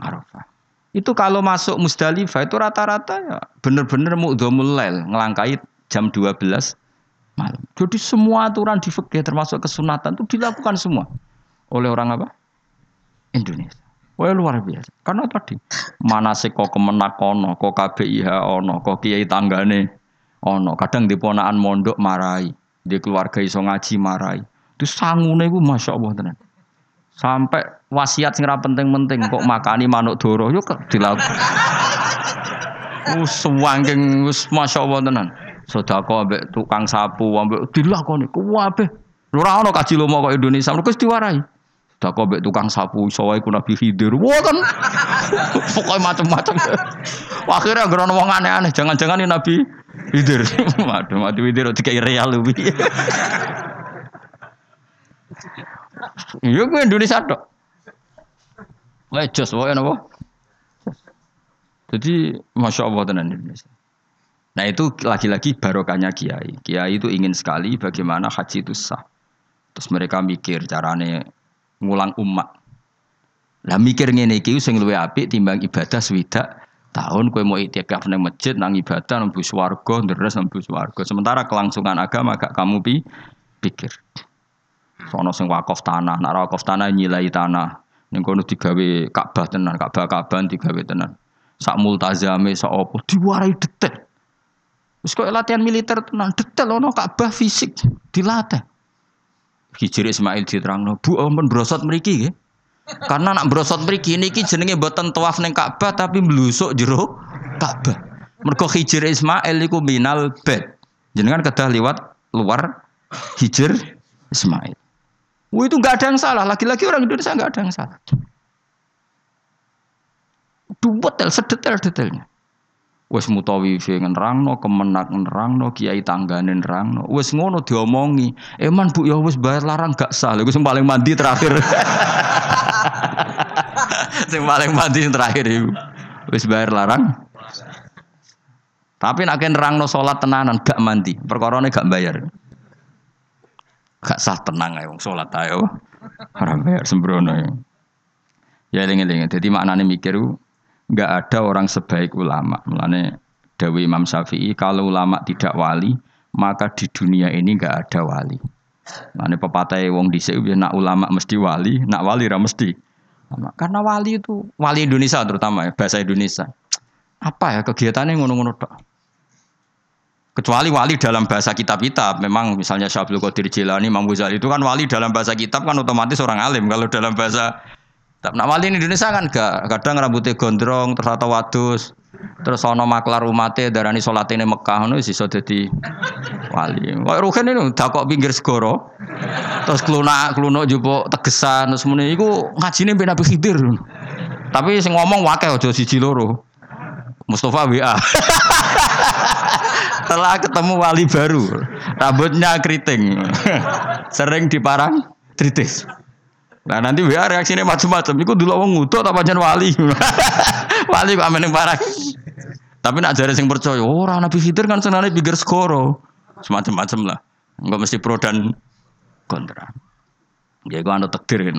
Arafah. Itu kalau masuk Musdalifah itu rata-rata ya benar-benar mu'dhamul lail, ngelangkai jam 12 malam. Jadi semua aturan di fikih termasuk kesunatan itu dilakukan semua oleh orang apa? Indonesia. Wah luar biasa. Karena tadi mana sih kok kemenak ono, kok KBIH ono, kok kiai tanggane ono. Kadang di ponaan mondok marai, di keluarga iso ngaji marai. Itu sangune iku masya Allah tenan. Sampai wasiat sing penting-penting kok makani manuk doro yo dilakukan. Wis wangking wis masyaallah tenan. Sedekah ambek tukang sapu ambek dilakoni kuwabe. Ora ono kaji lomo kok Indonesia, mergo wis diwarai. Sedekah ambek tukang sapu iso wae ku Nabi Khidir. Wah kan. (laughs) Pokoke macam-macam. Akhirnya agar wong aneh-aneh, jangan-jangan ini Nabi Khidir. (laughs) Waduh, Nabi Khidir dikai real lebih. (laughs) Iya gue Indonesia dok. Wah jos, wah apa? Jadi masya Allah tenan Indonesia. Nah itu lagi-lagi barokahnya kiai. Kiai itu ingin sekali bagaimana haji itu sah. Terus mereka mikir carane ngulang umat. Lah mikir ngene iki sing luwih apik timbang ibadah swidak tahun kowe mau itikaf nang masjid nang ibadah nang swarga ndres nang swarga. Sementara kelangsungan agama gak kamu pi pikir. Sono sing wakaf tanah, nak wakaf tanah nyilai tanah. Ning kono digawe Ka'bah tenan, Ka'bah Ka'bah digawe tenan. Sak multazame sak opo diwarai detail. Wis kok latihan militer tenan, detail ono Ka'bah fisik dilatih. Hijri Ismail diterangno, Bu ampun brosot mriki nggih. (laughs) Karena nak brosot mriki niki jenenge mboten tawaf ning Ka'bah tapi mlusuk jero Ka'bah. Mergo Hijri Ismail iku minal bed. Jenengan kedah liwat luar Hijr Ismail. Wah itu nggak ada yang salah. Lagi-lagi orang Indonesia nggak ada yang salah. Detail, sedetail-detailnya. Wes mutawi nerangno, kemenak nerangno, kiai tanggane nerangno. Wes ngono diomongi. Eman Bu ya wes bayar larang gak sah. Sing paling mandi terakhir. (laughs) sing paling mandi terakhir iku. Wes bayar larang. Tapi nak nerangno salat tenanan gak mandi. Perkarane gak bayar. Gak sah tenang ae wong ayo. Ora bayar sembrono. Ya eling-eling. Dadi maknane mikir nggak ada orang sebaik ulama. Mulane Dawi Imam Syafi'i kalau ulama tidak wali maka di dunia ini nggak ada wali. Mulane pepatah wong dhisik nak ulama mesti wali, nak wali ra mesti. Karena wali itu wali Indonesia terutama ya bahasa Indonesia. Apa ya kegiatannya ngono-ngono tok. Kecuali wali dalam bahasa kitab-kitab, memang misalnya Syabdul Qadir Jilani, Imam Ghazali itu kan wali dalam bahasa kitab kan otomatis orang alim. Kalau dalam bahasa Nah, wali Indonesia kan gak kadang rambutnya gondrong terus atau wadus terus ono maklar umate darani salat ini Mekah ngono iso dadi wali. Kok rugen ini kok pinggir segoro. Terus keluna keluna jupo tegesan terus muni iku ngajine ben Nabi Khidir. Tapi sing ngomong wakil aja siji loro. Mustafa WA. (laughs) Setelah ketemu wali baru, rambutnya keriting. (laughs) Sering diparang tritis. Nah nanti WA reaksinya macam-macam. Iku dulu wong ngutuk apa jan wali. (laughs) wali kok amen parah. Tapi nak jare sing percaya, oh, ora Nabi Khidir kan senane pikir skoro. Semacam-macam lah. Enggak mesti pro dan kontra. Ya gua anu takdir kan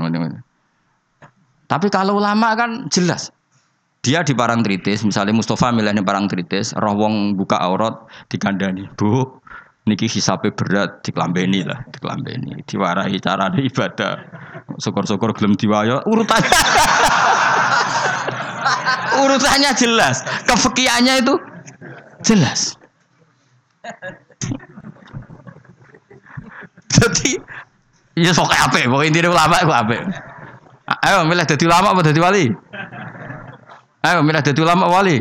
Tapi kalau ulama kan jelas. Dia di parang tritis, misalnya Mustafa milihnya parang tritis, roh wong buka aurat dikandani. Bu, niki hisabe berat diklambeni lah, diklambeni, diwarahi cara ibadah. Syukur-syukur gelem diwayo urutannya. (laughs) urutannya jelas, kefekiannya itu jelas. Jadi ya sok apa? Pokoknya intinya ulama itu apa? Ayo milih jadi ulama apa jadi wali? Ayo milih jadi ulama wali.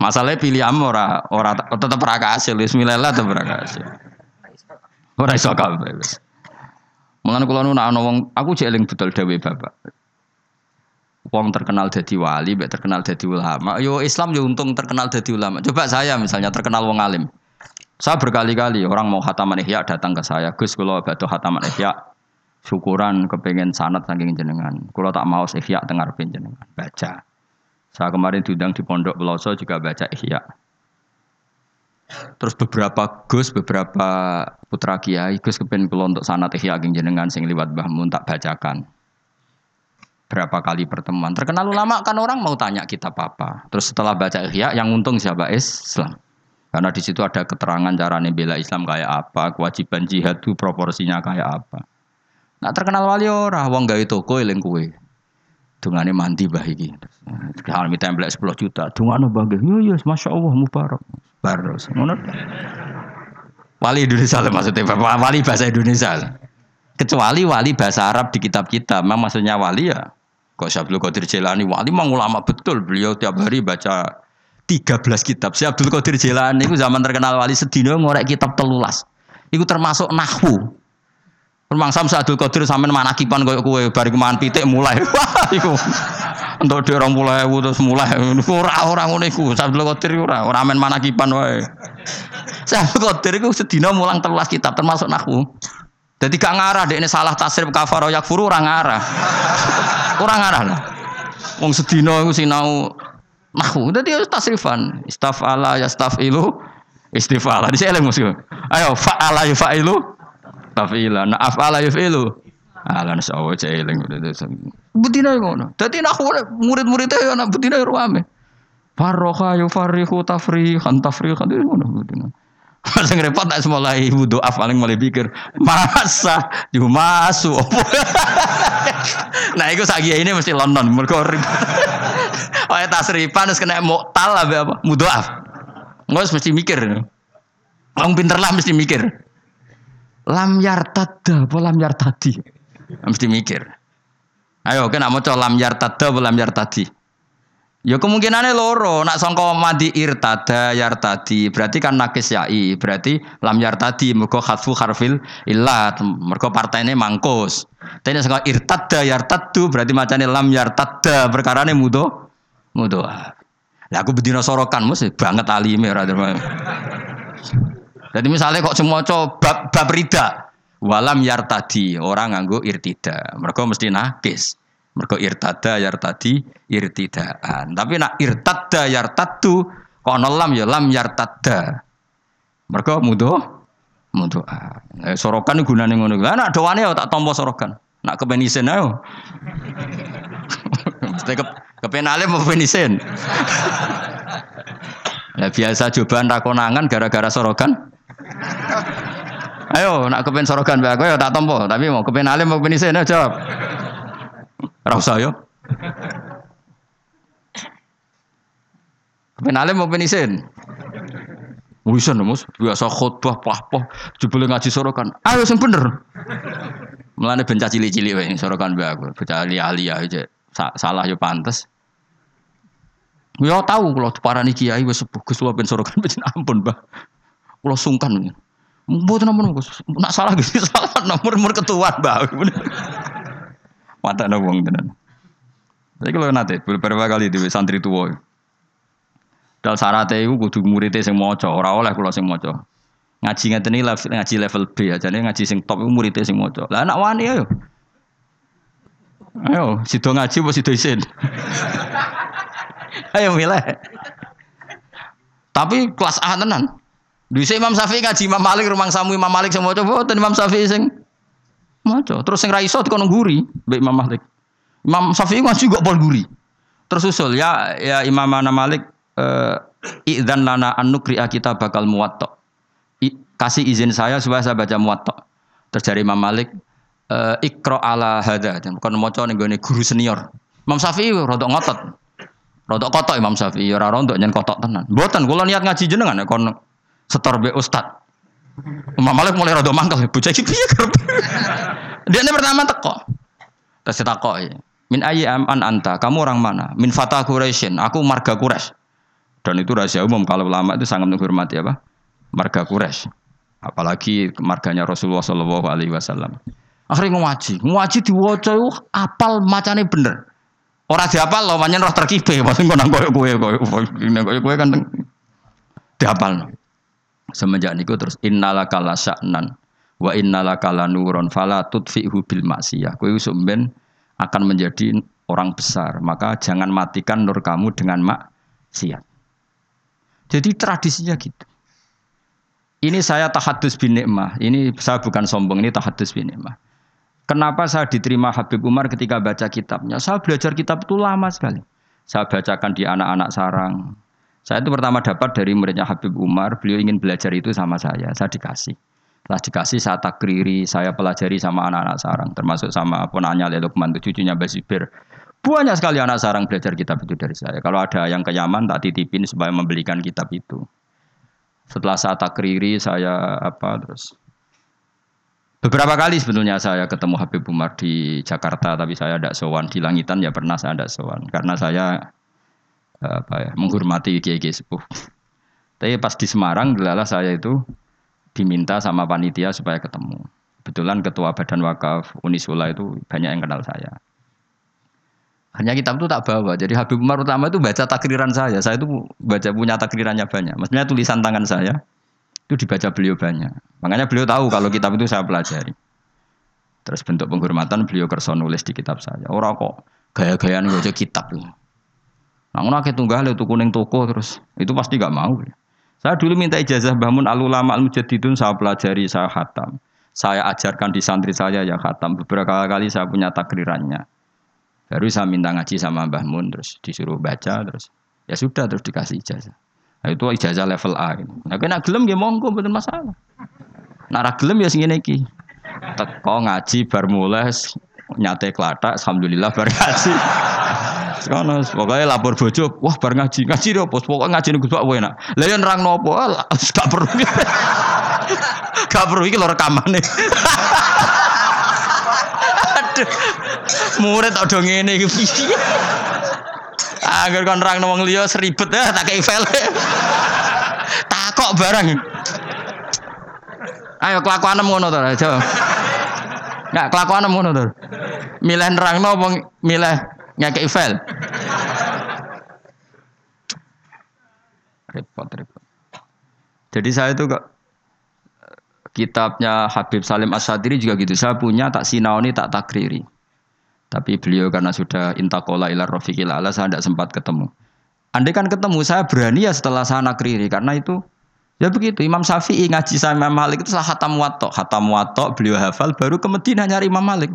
Masalahnya pilih am ora ora tetap ora kasil, bismillah tetap ora kasil. Ora iso kabeh wis. Mulane kula nu ana wong aku cek eling betul dawuh Bapak. Wong terkenal jadi wali, mbek terkenal jadi ulama. Yo Islam yo untung terkenal jadi ulama. Coba saya misalnya terkenal wong alim. Saya berkali-kali orang mau hataman ihya datang ke saya, Gus kalau batu hataman ihya, syukuran kepengen sanat saking jenengan. Kalau tak mau ihya dengar jenengan, baca. Saya kemarin diundang di Pondok Peloso juga baca Ihya. Terus beberapa Gus, beberapa putra kiai, Gus kepen kula untuk sanat Ihya jenengan sing liwat Mbah Mun tak bacakan. Berapa kali pertemuan. Terkenal ulama kan orang mau tanya kita apa. Terus setelah baca Ihya yang untung siapa? Islam. Karena di situ ada keterangan cara bela Islam kayak apa, kewajiban jihad itu proporsinya kayak apa. Nah terkenal wali ora, wong gawe toko eling kue. Dungane mandi bah iki. Kalau template 10 juta, dungane bangga. Yo yo masya Allah mubarak. Baros. Ngono. Wali Indonesia lah maksudnya, wali bahasa Indonesia. Kecuali wali bahasa Arab di kitab-kitab, memang maksudnya wali ya. Kok Syabdul Qadir Jilani, wali memang ulama betul. Beliau tiap hari baca 13 kitab. Si Abdul Qadir Jilani itu zaman terkenal wali sedino ngorek kitab telulas. Itu termasuk nahwu. Mangsa Abdul Qadir sampean manakipan koyo kowe bari mangan pitik mulai. (laughs) Wah. Untuk dia orang mulai terus mulai (laughs) ora ora ngono iku. Abdul Qadir ora ora men manakipan wae. (laughs) Abdul Qadir iku sedina mulang telas kitab termasuk nahwu. Jadi gak ngarah dek ini salah tasrif kafaro yakfuru orang ngarah. orang ngarah lah. Wong sedina iku sinau nahwu. Dadi tasrifan. Istafala ya stafilu istifala. Di sini musuh. Ayo fa'ala ya fa'ilu tafila. Na afala yufilu. Ala nasa awo ca eling betina ngono dadi nak murid-murid e ana betina ruame. Farroha yufarihu tafrihan tafrihan itu ngono betina Sing repot nak mulai wudu paling mulai pikir. Masa? Jumasu (laughs) nah itu sagi ini mesti London mergo (laughs) Oh ya tasripan terus kena muktal apa? Mudoaf nggak mesti mikir. Orang pinter lah mesti mikir lam yartada apa lam yartadi mesti mikir ayo kena coba lam yartada apa lam yartadi Ya kemungkinannya loro, nak songko madi irtada yartadi, berarti kan nakis yai, berarti lam yartadi, mergo khatfu harfil illat, mergo partainya mangkus. Tapi songko irtada yartadu, berarti macamnya lam yartada, perkara ini mudo, mudo. Lah aku bedino sorokan mesti banget alime ora Jadi misalnya kok semua coba bab, rida, walam yartadi orang nganggo irtida, mereka mesti nakis. Mereka irtada yartadi irtidaan. Tapi nak irtada yartadu kok lam ya lam yartada. Mereka mudo mudo. Eh, sorokan gunane ngono. Lah nak doane ya tak tompo sorokan. Nak kepenisen ayo. (laughs) Mesti ke kepenale mau penisen. Ya (laughs) biasa cobaan rakonangan gara-gara sorokan. Ayo, nak kepen sorokan bae aku ya tak tompo, tapi mau kepen alim mau kepen isen jawab. Ora usah yo. Kepen alim mau kepen isen. Wisan mus, biasa khutbah pah-pah, jebule ngaji sorokan. Ayo sing bener. Mulane ben cilik-cilik wae sorokan bae aku, ahli aja. Salah yo pantes. Ya tahu kalau parani kiai wis sepuh Gus ben sorokan (laughs) ampun, Mbah. Kula sungkan. Mboten namun Gus. Nak salah Gus (laughs) salah nomor nomor ketua Mbah. (laughs) Mata ana wong tenan. Tapi kalau nanti beberapa kali di santri tua. Dal syaratnya itu kudu muridnya sing maca, ora oleh kula sing maca. Ngaji ngeten iki level ngaji level B aja nih ngaji sing top itu muridnya sing maca. Lah anak wani ayo. Ayo, sido ngaji apa sido isin? (laughs) ayo milih. Tapi kelas A tenan. Bisa Imam Syafi'i ngaji Imam Malik rumang samu Imam Malik semua coba dan Imam Syafi'i sing maca. Terus sing ra iso dikono guri mbek Imam Malik. Imam Syafi'i ngaji kok pol guri. Terus usul ya ya Imam Ana Malik uh, idzan lana an kita bakal muwatta. kasih izin saya supaya saya baca muwatta. Terus dari Imam Malik uh, ikra ala hadza dan bukan maca ning guru senior. Imam Syafi'i rodok ngotot. Rodok kotok Imam Syafi'i ora rodok nyen kotok tenan. Mboten kula niat ngaji jenengan kon setor be ustad. Imam Malik mulai rada mangkel, bocah iki piye kerep. (laughs) Dia pertama teko. Terus ditakoki, "Min ayyi am an anta? Kamu orang mana?" "Min Fatah Quraisyin." Aku marga Quraisy. Dan itu rahasia umum kalau ulama itu sangat menghormati apa? Marga Quraisy. Apalagi marganya Rasulullah Shallallahu alaihi wasallam. Akhirnya ngaji, ngaji diwaca apal macane bener. Ora diapal lo manyen roh terkibe, maksud kono koyo kowe koyo kowe kan diapal. Semenjak niku terus innalaka la sya'nan wa innalaka la nuron fala tudfi'hu bil maksiyah. Kowe sumben akan menjadi orang besar, maka jangan matikan nur kamu dengan maksiat. Jadi tradisinya gitu. Ini saya tahadus bin nikmah. Ini saya bukan sombong, ini tahadus bin nikmah. Kenapa saya diterima Habib Umar ketika baca kitabnya? Saya belajar kitab itu lama sekali. Saya bacakan di anak-anak sarang, saya itu pertama dapat dari muridnya Habib Umar, beliau ingin belajar itu sama saya, saya dikasih. Setelah dikasih saya takriri, saya pelajari sama anak-anak sarang, termasuk sama ponanya Lelukman, cucunya Basibir. Banyak sekali anak sarang belajar kitab itu dari saya. Kalau ada yang ke Yaman, tak titipin supaya membelikan kitab itu. Setelah saya takriri, saya apa terus Beberapa kali sebetulnya saya ketemu Habib Umar di Jakarta, tapi saya tidak sowan di Langitan ya pernah saya tidak sowan karena saya apa ya, menghormati kiai-kiai sepuh. Tapi pas di Semarang, gelalah saya itu diminta sama panitia supaya ketemu. Kebetulan ketua badan wakaf Unisula itu banyak yang kenal saya. Hanya kitab itu tak bawa. Jadi Habib Umar utama itu baca takriran saya. Saya itu baca punya takrirannya banyak. Maksudnya tulisan tangan saya itu dibaca beliau banyak. Makanya beliau tahu kalau kitab itu saya pelajari. Terus bentuk penghormatan beliau kerson nulis di kitab saya. Orang kok gaya-gayaan baca kitab. itu. Nah, ngono akeh tunggal itu kuning toko terus itu pasti gak mau. Saya dulu minta ijazah bangun alulama al mujaddidun saya pelajari saya khatam. Saya ajarkan di santri saya yang khatam. Beberapa kali saya punya takrirannya. Baru saya minta ngaji sama Mbah Mun terus disuruh baca terus ya sudah terus dikasih ijazah. Nah, itu ijazah level A. Nah, kena gelem ya monggo betul masalah. Nara gelem ya sing iki. Teko ngaji bar mulai nyate klatak alhamdulillah bar. Sekono pokoknya lapor bojo, wah bar ngaji, ngaji deh pos pokoknya ngaji nih gue enak. Lah yo nerang nopo, (laughs) gak perlu. gak perlu iki lho rekamane. (laughs) Aduh. Murid ada ngene iki piye? Agar kon nerang wong seribet ya tak kei file. Takok barang. Ayo kelakuan ngono to, aja. Enggak kelakuan ngono to. Milih nerangno apa milih ngekei file. repot repot. Jadi saya itu kok kitabnya Habib Salim Asyadiri juga gitu. Saya punya tak sinauni tak takriri. Tapi beliau karena sudah intakola ilar rofiqil ala saya tidak sempat ketemu. Andai kan ketemu saya berani ya setelah saya nakriri karena itu ya begitu Imam Syafi'i ngaji sama Imam Malik itu salah hatam watok hatam watok beliau hafal baru ke Medina nyari Imam Malik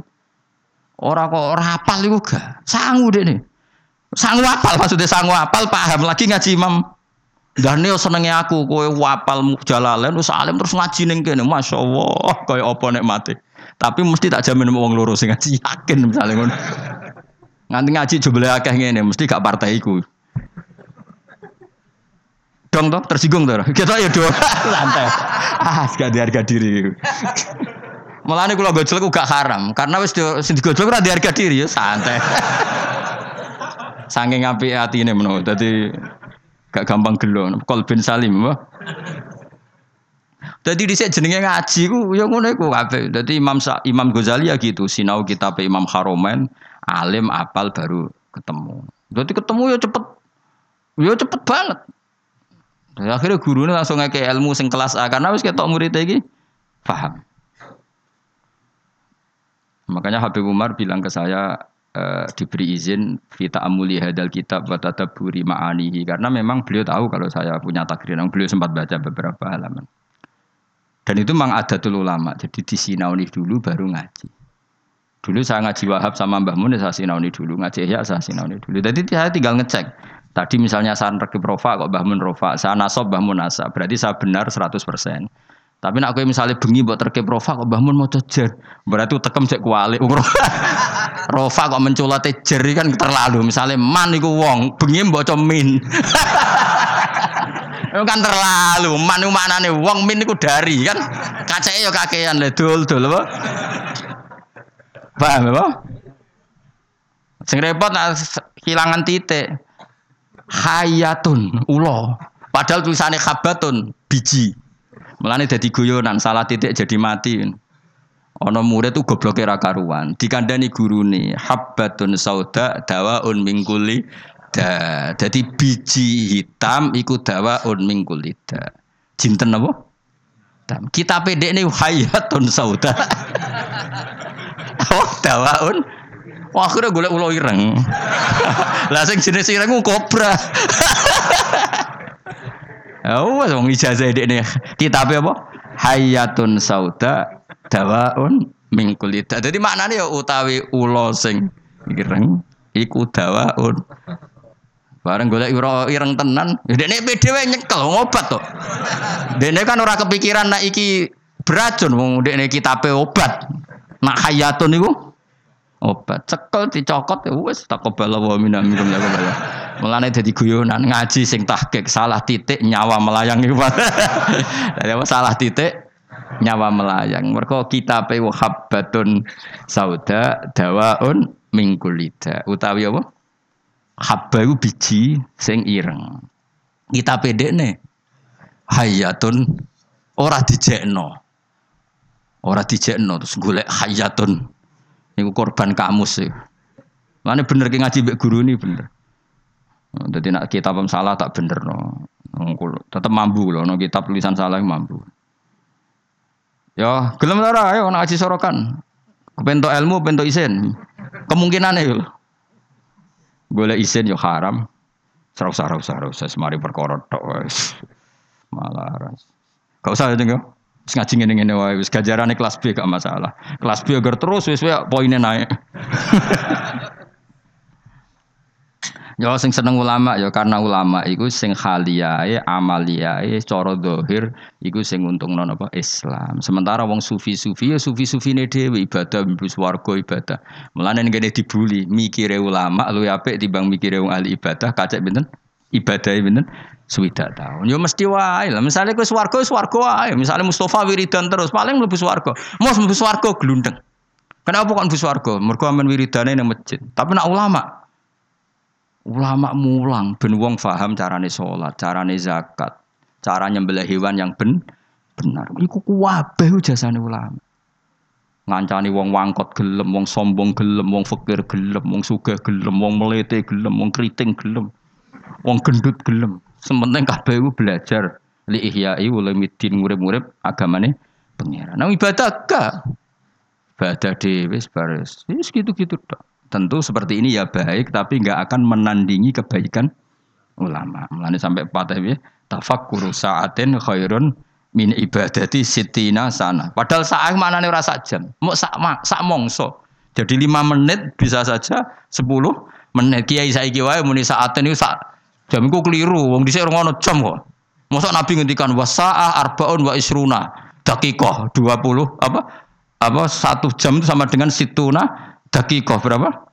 orang kok orang hafal itu gak. Sanggup deh nih sanggup hafal maksudnya sanggup hafal paham. Lagi ngaji Imam dan ini senengnya aku kowe wapal jalalen terus alim terus ngaji ning kene. Masyaallah kowe apa nek mati tapi mesti tak jamin wong loro sing ngaji yakin misalnya ngono. Nganti ngaji jebule akeh ngene mesti gak partai iku. Dong toh tersinggung toh kita ya dong. (laughs) Santai ah gak harga diri malah ini kalau gojol gak haram karena wis digojol ora di harga diri ya santai saking api hati ini menurut jadi Gak gampang gelo. bin Salim apa? Jadi di sini jenenge ngaji ku ya ngono iku kabeh. Dadi Imam Sa Imam Ghazali ya gitu, sinau kitab Imam Haromen, alim apal baru ketemu. Jadi ketemu ya cepet. Ya cepet banget. Dan akhirnya gurunya langsung ngeke ilmu sing kelas A karena wis ketok murid iki paham. Makanya Habib Umar bilang ke saya, uh, diberi izin kita amuli hadal kitab wa tadabburi ma'anihi. Karena memang beliau tahu kalau saya punya takdir beliau sempat baca beberapa halaman. Dan itu memang ada dulu lama jadi disinauni dulu baru ngaji. Dulu saya ngaji Wahab sama Mbah Mun saya sinauni dulu. Ngaji ya saya sinauni dulu. Jadi saya tinggal ngecek. Tadi misalnya saya rekip rofa kok Mbah Mun rofa? Saya nasob Mbah Mun nasab. Berarti saya benar 100% tapi nak aku misalnya bengi buat terkep rofa kok bangun mau cejer, berarti tekem cek kuali. rofa kok menculat cejer kan terlalu. Misalnya man iku wong, bengi mbok min. (laughs) Itu kan terlalu. Man itu nih wong min iku dari kan. Kacake ya kakean le dul dul apa? Paham apa? Sing repot nak kehilangan titik. Hayatun ulo. Padahal tulisannya kabatun biji. Mulane dadi guyonan, salah titik jadi mati. Ono murid tuh goblok ra karuan. Dikandani gurune, habbatun sauda dawaun mingkuli da. Dadi biji hitam iku dawaun mingkuli da. Jinten apa? Hitam. Kita pedek nih hayatun sauda. oh, dawaun Wah, akhirnya golek ulo ireng. (laughs) Lah sing jenis ireng kobra. (laughs) Oh, wong ijazah ini kitab apa? Hayatun sauda dawaun min. Jadi maknanya ya utawi ulo sing ireng iku dawaun. Bareng golek ireng tenan, ya dene pede wae nyekel ngobat to. Dene kan ora kepikiran nak iki beracun wong dene kitabe obat. Nak hayatun iku obat. Cekel dicokot ya wis takobala wa minna minkum ya Mulane dadi guyonan ngaji sing tahqiq salah titik nyawa melayang iku. (laughs) Salah titik nyawa melayang. Mergo kitabe habbatun sauda dawaun mingkulida. Utawi apa? Habba iku biji sing ireng. Kita pedekne hayatun ora dijekno. Ora dijekno terus golek hayatun. Niku korban kamus sih. Mana bener ki ngaji guru ini bener. Jadi nak kitab salah tak bener no. Tetap mampu loh, no kitab tulisan salah mampu. Ya, gelem ora ayo nak aji sorokan. Kepentok ilmu, pentok isin. Kemungkinan yo. Boleh isin yo haram. Serau serau serau saya semari perkara tok Malah ras. Gak usah ya. Wis ngaji ngene-ngene wae wis gajarane kelas B gak masalah. Kelas B agar terus wis poinnya naik. (laughs) Ya sing seneng ulama ya karena ulama iku sing khaliyae amaliyae cara zahir iku sing untungno napa Islam. Sementara wong sufi-sufi ya sufi-sufine dhewe ibadah mlebu swarga ibadah. Mulane ngene dibuli mikire ulama luwih apik timbang mikire wong ahli ibadah kacek pinten? Ibadahe pinten? Swidak tahun. Ya mesti wae lah. Misale kowe swarga swarga wae. Misale Mustafa wiridan terus paling mlebu swarga. Mos mlebu swarga glundeng. Kenapa kok mlebu swarga? Mergo amen wiridane nang masjid. Tapi nak ulama Ulama mulang ben wong paham carane sholat, carane zakat, cara nyembelih hewan yang ben benar. Iku kuwabe jasane ulama. Ngancani wong wangkot gelem, wong sombong gelem, wong fakir gelem, wong sugih gelem, wong melete gelem, wong keriting gelem, wong gendut gelem. Sementing kabeh iku belajar li ihya'i ulumuddin murid-murid agamane pangeran. Nang ibadah gak. Ibadah dhewe baris. Wis gitu-gitu tok. Tentu seperti ini ya baik tapi nggak akan menandingi kebaikan ulama. Mulane sampai patah ya tafakkuru sa'atin khairun min ibadati sitina sana. Padahal saat mana nih rasa jam, mau sak sak mongso. Jadi lima menit bisa saja sepuluh menit. Kiai saya wae muni saat ini sak jam itu keliru. Wong dhisik ngono jam kok. Masa Nabi ngendikan wasaah arbaun wa isruna dakikoh dua puluh apa apa satu jam itu sama dengan situna dakikoh berapa?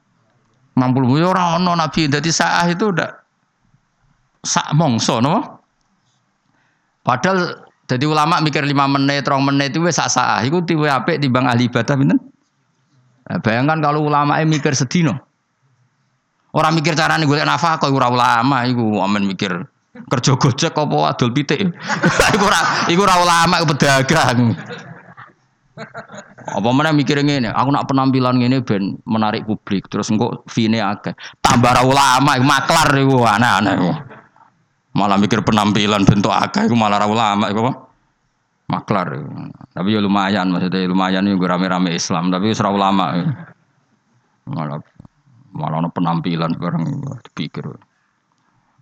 60 ya orang ono Nabi jadi saah itu udah sak mongso no? Padahal jadi ulama mikir lima menit, rong menit itu sak sah. Iku tiwe apik bang ahli ibadah pinten? Nah, bayangkan kalau ulama mikir sedino. Orang mikir cara nih gue kok ora ulama iku amen mikir kerja gojek apa adol pitik. (laughs) iku ora iku ora ulama iku pedagang. Apa mana mikir ngene, aku nak penampilan ngene ben menarik publik, terus engko fine akeh. Tambah ulama, maklar iku aneh-aneh. Malah mikir penampilan bentuk akeh iku malah ra ulama iku apa? Maklar. Tapi ya lumayan maksudnya lumayan juga rame-rame Islam, tapi ora ulama. Malah malah ono penampilan bareng dipikir.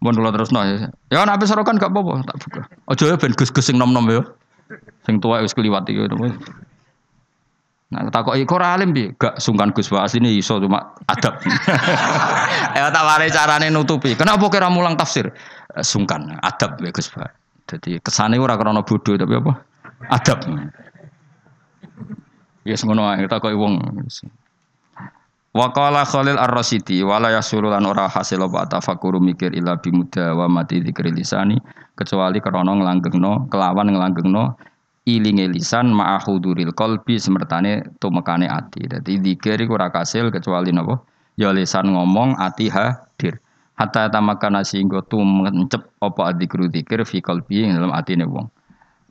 Mun kula terus ya. Ya nek sorokan gak apa-apa, tak buka. Aja ya ben gus-gus sing nom-nom ya. Sing tua wis kliwat iki. Nah, tak kok iku alim bi, gak sungkan Gus Wa asline iso cuma adab. (laughs) ya tak wari carane nutupi. Kenapa kira mulang tafsir? Eh, sungkan, adab ya Gus Wa. Jadi kesane ora krana bodoh tapi apa? Adab. Ya ngono ae tak kok wong. Wa qala Khalil Ar-Rasidi wala yasuru lan ora hasil apa tafakuru mikir ila bimuda wa mati lisani kecuali krana nglanggengno kelawan nglanggengno ilinge lisan ma'ahuduril kolbi semertane tumekane ati. Dadi zikir iku ora kasil kecuali napa? Ya lisan ngomong ati hadir. Hatta tamakana sehingga tumencep apa adzikru zikir fi qalbi ing dalam atine wong.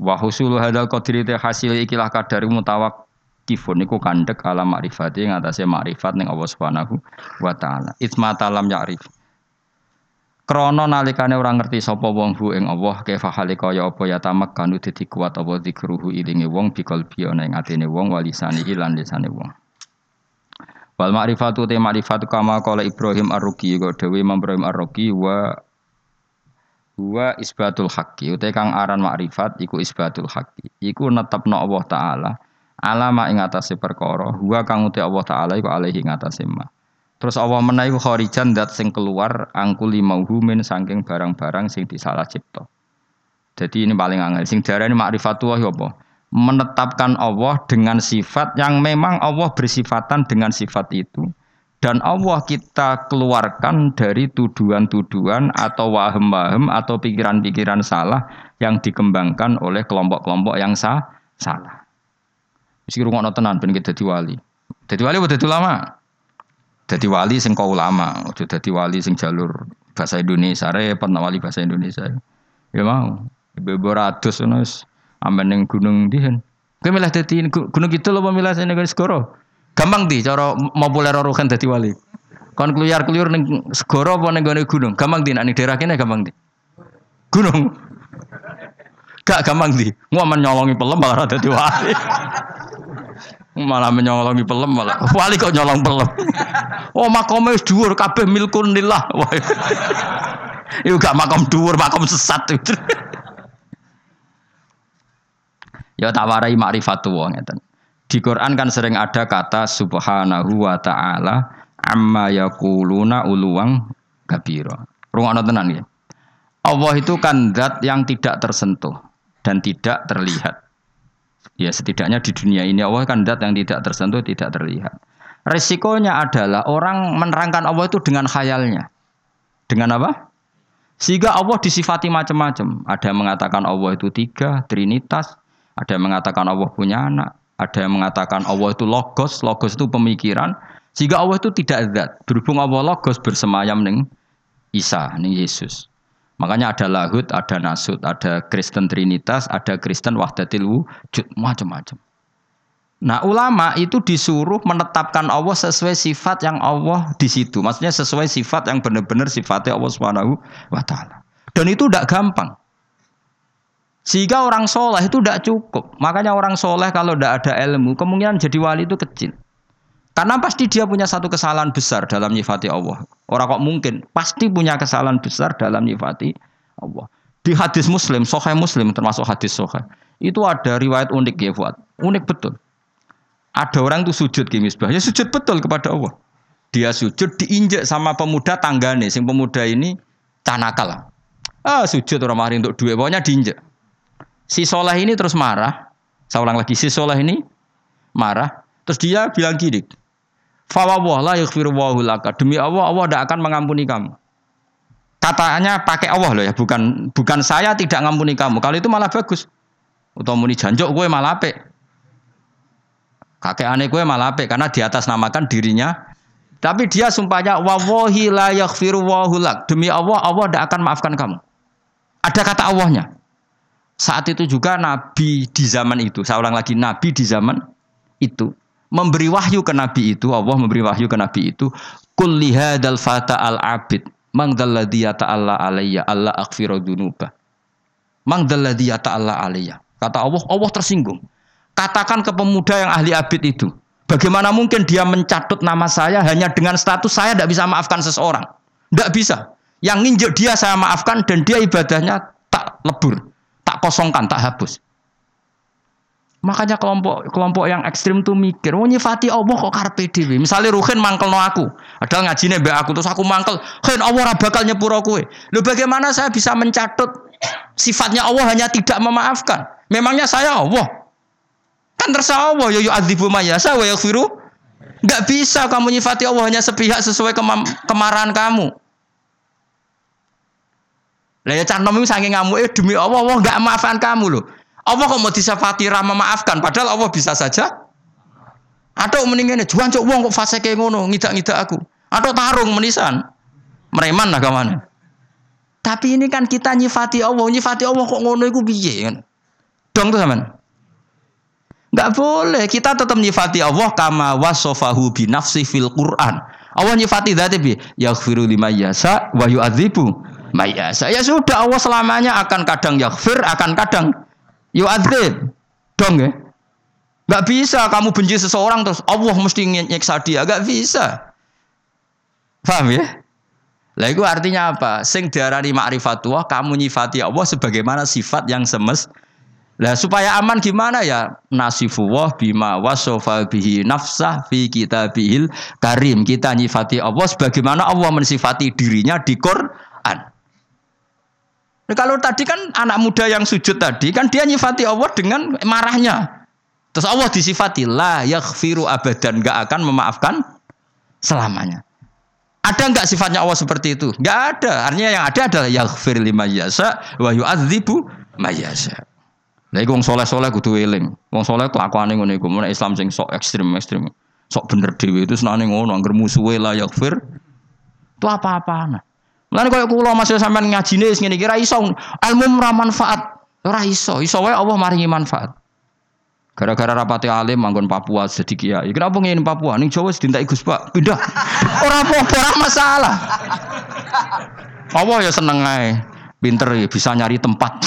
Wa husulu hadal qadri hasil ikilah kadari mutawak kifun niku kandek ala makrifati atase makrifat ning Allah Subhanahu wa taala. Isma talam ya'rif. Krono nalikane orang ngerti sapa wong hu ing Allah kaifa halika ya apa ya tamak kanu dadi kuat apa zikruhu ilinge wong bikal ana ing atine wong walisane lan lisane wong. Wal ma'rifatu te ma'rifatu kama qala Ibrahim Ar-Ruqi kok dewe Imam Ibrahim Ar-Ruqi wa wa isbatul haqqi uta kang aran ma'rifat iku isbatul haqqi iku netepno Allah taala alama ing atase perkara huwa kang uta Allah taala iku alaihi ing atase ma Terus Allah menaiki kharijan dat sing keluar angkuli mauhu min saking barang-barang sing disalah cipta. Jadi ini paling angel. Sing ini ma'rifatullah ya apa? Menetapkan Allah dengan sifat yang memang Allah bersifatan dengan sifat itu dan Allah kita keluarkan dari tuduhan-tuduhan atau wahem-wahem atau pikiran-pikiran salah yang dikembangkan oleh kelompok-kelompok yang sah, salah. Mesti rungokno tenan ben dadi wali. Dadi wali udah lama. Jadi wali sing kau ulama, ojo jadi wali sing jalur bahasa Indonesia, repot wali bahasa Indonesia. Ya mau, ibu ratus nus, aman neng gunung dihen. Kau milah jadi gunung gitu loh pemilah saya negara skoro. Gampang di cara populer orang jadi wali. Kon keluyar keluyar neng skoro apa neng gunung. Gampang di, nanti daerah kene gampang di. Gunung. Gak gampang di. Mau nyolongi pelem malah jadi wali. malah menyolongi pelem malah. Wali kok nyolong pelem? Oh makomnya dhuwur kabeh milkun lillah itu gak makom dhuwur makom sesat. Ya tawarai ma'rifatullah ngeten. Di Quran kan sering ada kata subhanahu wa ta'ala amma yakuluna uluwang kabira. Rungokno tenan ya Allah itu kan zat yang tidak tersentuh dan tidak terlihat Ya setidaknya di dunia ini Allah kan dat yang tidak tersentuh, tidak terlihat. Resikonya adalah orang menerangkan Allah itu dengan khayalnya. Dengan apa? Sehingga Allah disifati macam-macam. Ada yang mengatakan Allah itu tiga, trinitas. Ada yang mengatakan Allah punya anak. Ada yang mengatakan Allah itu logos. Logos itu pemikiran. Sehingga Allah itu tidak zat. Berhubung Allah logos bersemayam ning Isa, ning Yesus. Makanya ada lahut, ada nasut, ada Kristen Trinitas, ada Kristen Wahdatil Wujud, macam-macam. Nah ulama itu disuruh menetapkan Allah sesuai sifat yang Allah di situ. Maksudnya sesuai sifat yang benar-benar sifatnya Allah Subhanahu wa taala. Dan itu tidak gampang. Sehingga orang soleh itu tidak cukup. Makanya orang soleh kalau tidak ada ilmu, kemungkinan jadi wali itu kecil. Karena pasti dia punya satu kesalahan besar dalam nyifati Allah. Orang kok mungkin pasti punya kesalahan besar dalam nyifati Allah. Di hadis Muslim, Sahih Muslim termasuk hadis Sahih, itu ada riwayat unik ya buat, unik betul. Ada orang itu sujud ke misbah, ya sujud betul kepada Allah. Dia sujud diinjek sama pemuda tanggane, sing pemuda ini canakal. Ah sujud orang mari untuk dua, pokoknya diinjek. Si soleh ini terus marah. Saya ulang lagi, si soleh ini marah. Terus dia bilang gini, Fawwah la yaghfiru laka. Demi Allah, Allah tidak akan mengampuni kamu. Katanya pakai Allah loh ya, bukan bukan saya tidak ngampuni kamu. Kalau itu malah bagus. Atau muni janjuk gue malah apik. Kakek aneh gue malah apik karena di atas namakan dirinya. Tapi dia sumpahnya wawahi la yaghfiru lak. Demi Allah, Allah tidak akan maafkan kamu. Ada kata Allahnya. Saat itu juga Nabi di zaman itu, saya ulang lagi, Nabi di zaman itu memberi wahyu ke Nabi itu, Allah memberi wahyu ke Nabi itu, kul lihadal fata al abid, mang dalladhi ta'ala alayya, Allah akfiru dunuba. Mang ta'ala alayya. Kata Allah, Allah tersinggung. Katakan ke pemuda yang ahli abid itu, bagaimana mungkin dia mencatut nama saya hanya dengan status saya tidak bisa maafkan seseorang. Tidak bisa. Yang nginjek dia saya maafkan dan dia ibadahnya tak lebur, tak kosongkan, tak hapus. Makanya kelompok kelompok yang ekstrim tuh mikir, oh nyifati Allah kok karpe. Misalnya Ruhin mangkel no aku, ada ngajine mbak aku terus aku mangkel, Ruhin Allah bakal nyepuro kue. Lo bagaimana saya bisa mencatut sifatnya Allah hanya tidak memaafkan? Memangnya saya Allah? Kan terserah Allah, yo yo adzibu mayasa wa yaghfiru. Enggak bisa kamu nyifati Allah hanya sepihak sesuai kemarahan kamu. Lah ya canom itu saking eh demi Allah Allah enggak maafkan kamu loh. Allah kok mau disafati ramah maafkan padahal Allah bisa saja. Atau mendingan juan cok wong kok fase kayak ngono ngidak-ngidak aku. Atau tarung menisan. Mereman kawan tapi ini kan kita nyifati Allah. Nyifati Allah kok ngono iku piye? Kan dong tuh zaman nggak boleh. Kita tetap nyifati Allah kama wasofahu bi nafsi fil Quran. Allah nyifati dzati bi yaghfiru lima yasa wa yu'adzibu ya sudah Allah selamanya akan kadang yaghfir akan kadang Yo adrib. Dong ya. Gak bisa kamu benci seseorang terus Allah mesti nyeksa dia. Gak bisa. Paham ya? Lah itu artinya apa? Sing diarani ma'rifatullah kamu nyifati Allah sebagaimana sifat yang semes. Lah supaya aman gimana ya? Nasifullah bima wasofa bihi nafsah fi kitabihil karim. Kita nyifati Allah sebagaimana Allah mensifati dirinya di Quran. Nah, kalau tadi kan anak muda yang sujud tadi kan dia nyifati Allah dengan marahnya. Terus Allah disifati la yaghfiru abadan nggak akan memaafkan selamanya. Ada nggak sifatnya Allah seperti itu? Nggak ada. Artinya yang ada adalah yaghfir lima yasa wa yu'adzibu mayasa. Lah iku wong saleh-saleh kudu eling. Wong saleh kelakuane ngono iku. Mun Islam sing sok ekstrim-ekstrim. Sok bener dhewe itu senane ngono, angger musuhe la yaghfir. Itu apa-apaan. Lan koyo kula masih sampean ngajine wis ngene iki ra iso ilmu ora manfaat. Ora iso, iso wae Allah maringi manfaat. Gara-gara rapati alim manggon Papua jadi kiai. Kenapa ngene Papua? Ning Jawa sedintai Gus Pak. Pindah. (laughs) Ora apa-apa, ora masalah. Allah ya seneng ae. Pinter ya bisa nyari tempat.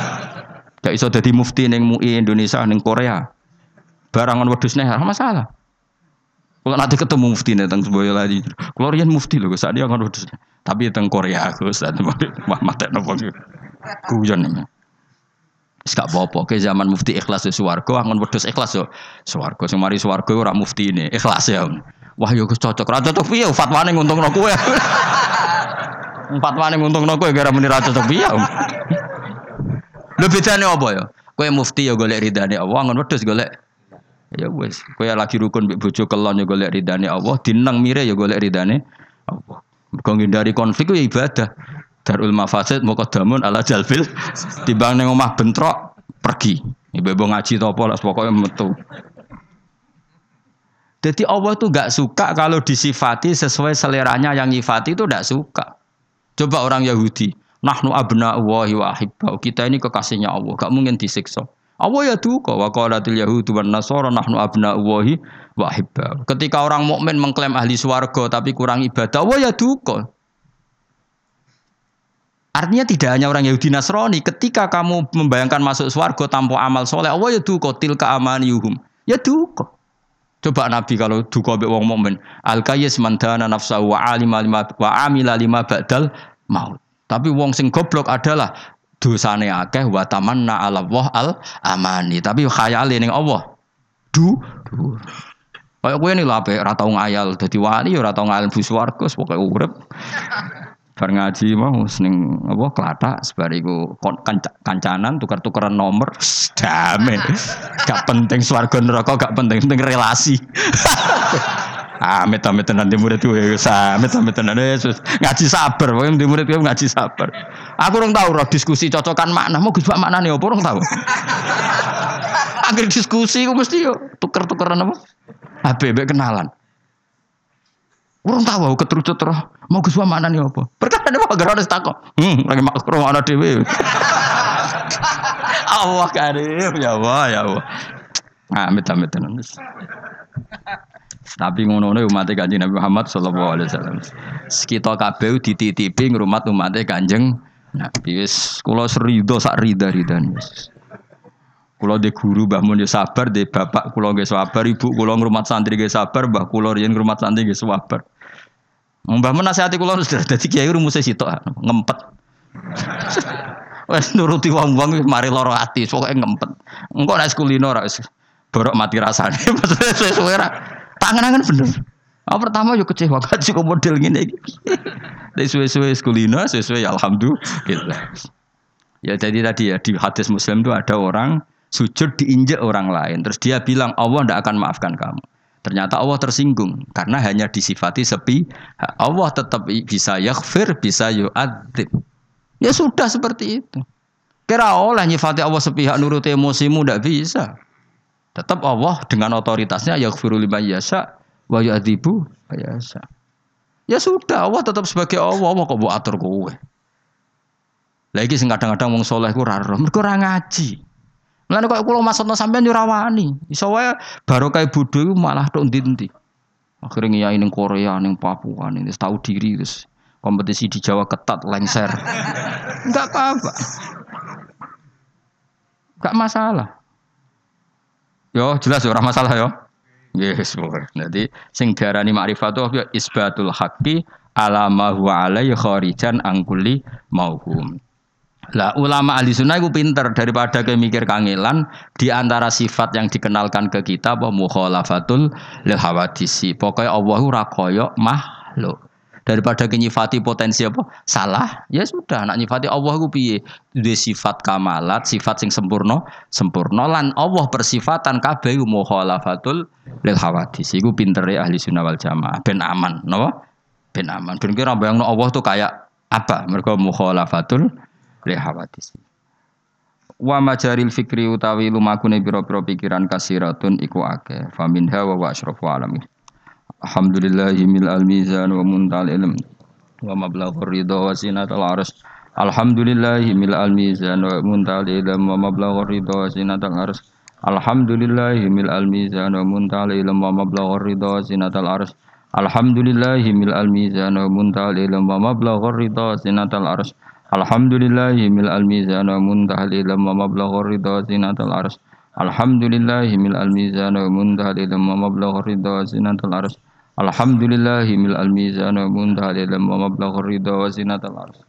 (laughs) Gak iso jadi mufti ning MUI Indonesia ning Korea. Barangan wedhus nih, masalah. Kalau nanti ketemu mufti nih tentang sebuah lagi, kalau mufti loh, saat dia kan wedhus. Tapi teng Korea aku Ustaz mah mate nopo guyon. Wis gak apa-apa ke zaman mufti ikhlas yo swarga angon wedhus ikhlas yo swarga sing mari swarga ora mufti ini ikhlas ya. Wah yo cocok ra cocok piye fatwane nguntungno kowe. (laughs) Fatwane nguntungno kowe gara muni ra cocok piye. (laughs) Lho bedane apa ya? Kowe mufti yo golek ridane Allah angon wedhus golek Ya wis, kowe lagi rukun mbek bojo kelon yo golek ridane Allah, dinang mire yo golek ridane Allah. Mergo dari konflik ya ibadah. Darul mafasid muqaddamun ala jalbil timbang ning omah bentrok pergi. Ibu-ibu ngaji to apa lah pokoknya metu. Jadi Allah itu gak suka kalau disifati sesuai seleranya yang nyifati itu gak suka. Coba orang Yahudi, nahnu abna wa ahibbau. Kita ini kekasihnya Allah, gak mungkin disiksa. Allah ya duka wa qalatil yahudu wan nasara nahnu abna Allahi wahibba. Ketika orang mukmin mengklaim ahli swarga tapi kurang ibadah, wah ya duka. Artinya tidak hanya orang Yahudi Nasrani, ketika kamu membayangkan masuk swarga tanpa amal soleh, Allah ya duka tilka amaniyuhum. Ya duka. Coba Nabi kalau duka be wong mukmin, al kayyis nafsa wa alima lima wa amila lima ba'dal maut. Tapi wong sing goblok adalah dosane akeh wa tamanna ala Allah al amani. Tapi khayale ning Allah. Du. du. Kayak kowe ini lah ora tau ngayal dadi wali ora tau ngayal bu swarga pokoke urip. (laughs) Bar ngaji mau seneng apa klatak sebariku kancanan tukar-tukaran nomor damai. (laughs) Gak penting swarga neraka gak penting penting relasi. (laughs) Amit amit tenan di murid gue, amit amit tenan Yesus ngaji sabar, pokoknya di murid gue ngaji sabar. Aku orang tahu roh diskusi cocokan makna, mau gus makna nih, apa orang tahu. Akhir diskusi gue mesti yo tuker tukeran apa? HBB kenalan. Orang tahu aku keterucut roh. Mau gue mana nih apa? Perkara apa? Gara ada takut. Hmm, lagi makro ada dewi. (laughs) Allah karim ya Allah ya Allah. Nah, amit amit tenan. Tapi ngono-ngono umat Kanjeng Nabi Muhammad sallallahu alaihi wasallam. Kita kabeh dititipi ngrumat umat Kanjeng Nabi wis serido sak rida-ridan wis. Kula de guru Mbah Mun sabar, de bapak kula nggih sabar, ibu kula ngrumat santri nggih sabar, Mbah kula riyen ngrumat santri nggih sabar. Mbah Mun nasihati kula sudah dadi kiai rumuse sitok ngempet. (laughs) Wes nuruti wong-wong mari lara ati, pokoke ngempet. Engko nek kulino ora wis borok mati rasane. (laughs) Maksudnya suwe-suwe ra. Tangan-tangan bener. Oh, pertama yuk kecewa kan (laughs) kok model gini. Dari suwe-suwe kulino, suwe-suwe ya alhamdulillah. Ya jadi tadi ya di hadis Muslim itu ada orang sujud diinjak orang lain. Terus dia bilang Allah tidak akan maafkan kamu. Ternyata Allah tersinggung karena hanya disifati sepi. Allah tetap bisa yaghfir, bisa yu'adzib. Ya sudah seperti itu. Kira oleh nyifati Allah sepihak nurut emosimu tidak bisa. Tetap Allah dengan otoritasnya yaghfiru liman yasha wa yu'adzibu yasha. Ya sudah, Allah tetap sebagai Allah, Allah kok buat atur kowe. Lagi sing kadang-kadang wong soleh ku ngaji. Mulane kok kula maksudno sampean yo rawani. Iso wae barokah bodho malah tok ndi-ndi. Akhirnya ngiyai ning Korea, ning Papua, ning tahu diri terus kompetisi di Jawa ketat lengser. (laughs) Enggak apa-apa. Enggak masalah. Yo jelas orang masalah yo. Yes, pokoknya. Jadi sing diarani ma'rifatu ya isbatul haqqi ala ma huwa alaihi kharijan angkuli mauhum. Lah ulama ahli sunnah itu pinter daripada kayak mikir kangelan di antara sifat yang dikenalkan ke kita apa mukhalafatul lil hawadisi. Pokoknya Allah ora koyo makhluk. Daripada nyifati potensi apa? Salah. Ya sudah, nak nyifati Allah ku piye? Duwe sifat kamalat, sifat sing sempurna, sempurna lan Allah persifatan kabeh mukhalafatul lil hawadisi. Iku pintere ahli sunnah wal jamaah ben aman, napa? Ben aman. Ben kira bayangno Allah tuh kayak apa? Mereka mukhalafatul li hawadis. Wa majaril fikri utawi lumakune pira-pira pikiran kasiratun iku akeh. Faminha wa wa asyrafu alamin. Alhamdulillahi mil al mizan wa muntal ilm wa mablaghur ridha wa zinatal arsy. Alhamdulillahi mil al mizan wa muntal ilm wa mablaghur ridha wa zinatal arsy. Alhamdulillahi mil al mizan wa muntal ilm wa mablaghur ridha wa zinatal arsy. Alhamdulillahi mil al mizan wa muntal ilm wa mablaghur ridha wa zinatal arsy. Alhamdulillahi mil al mizan wa muntahal ilm wa mablaghur ridha zinatal ars. Alhamdulillahi mil al mizan wa muntahal ilm wa mablaghur ridha zinatal ars. Alhamdulillahi mil al mizan wa muntahal ilm wa mablaghur ridha zinatal ars.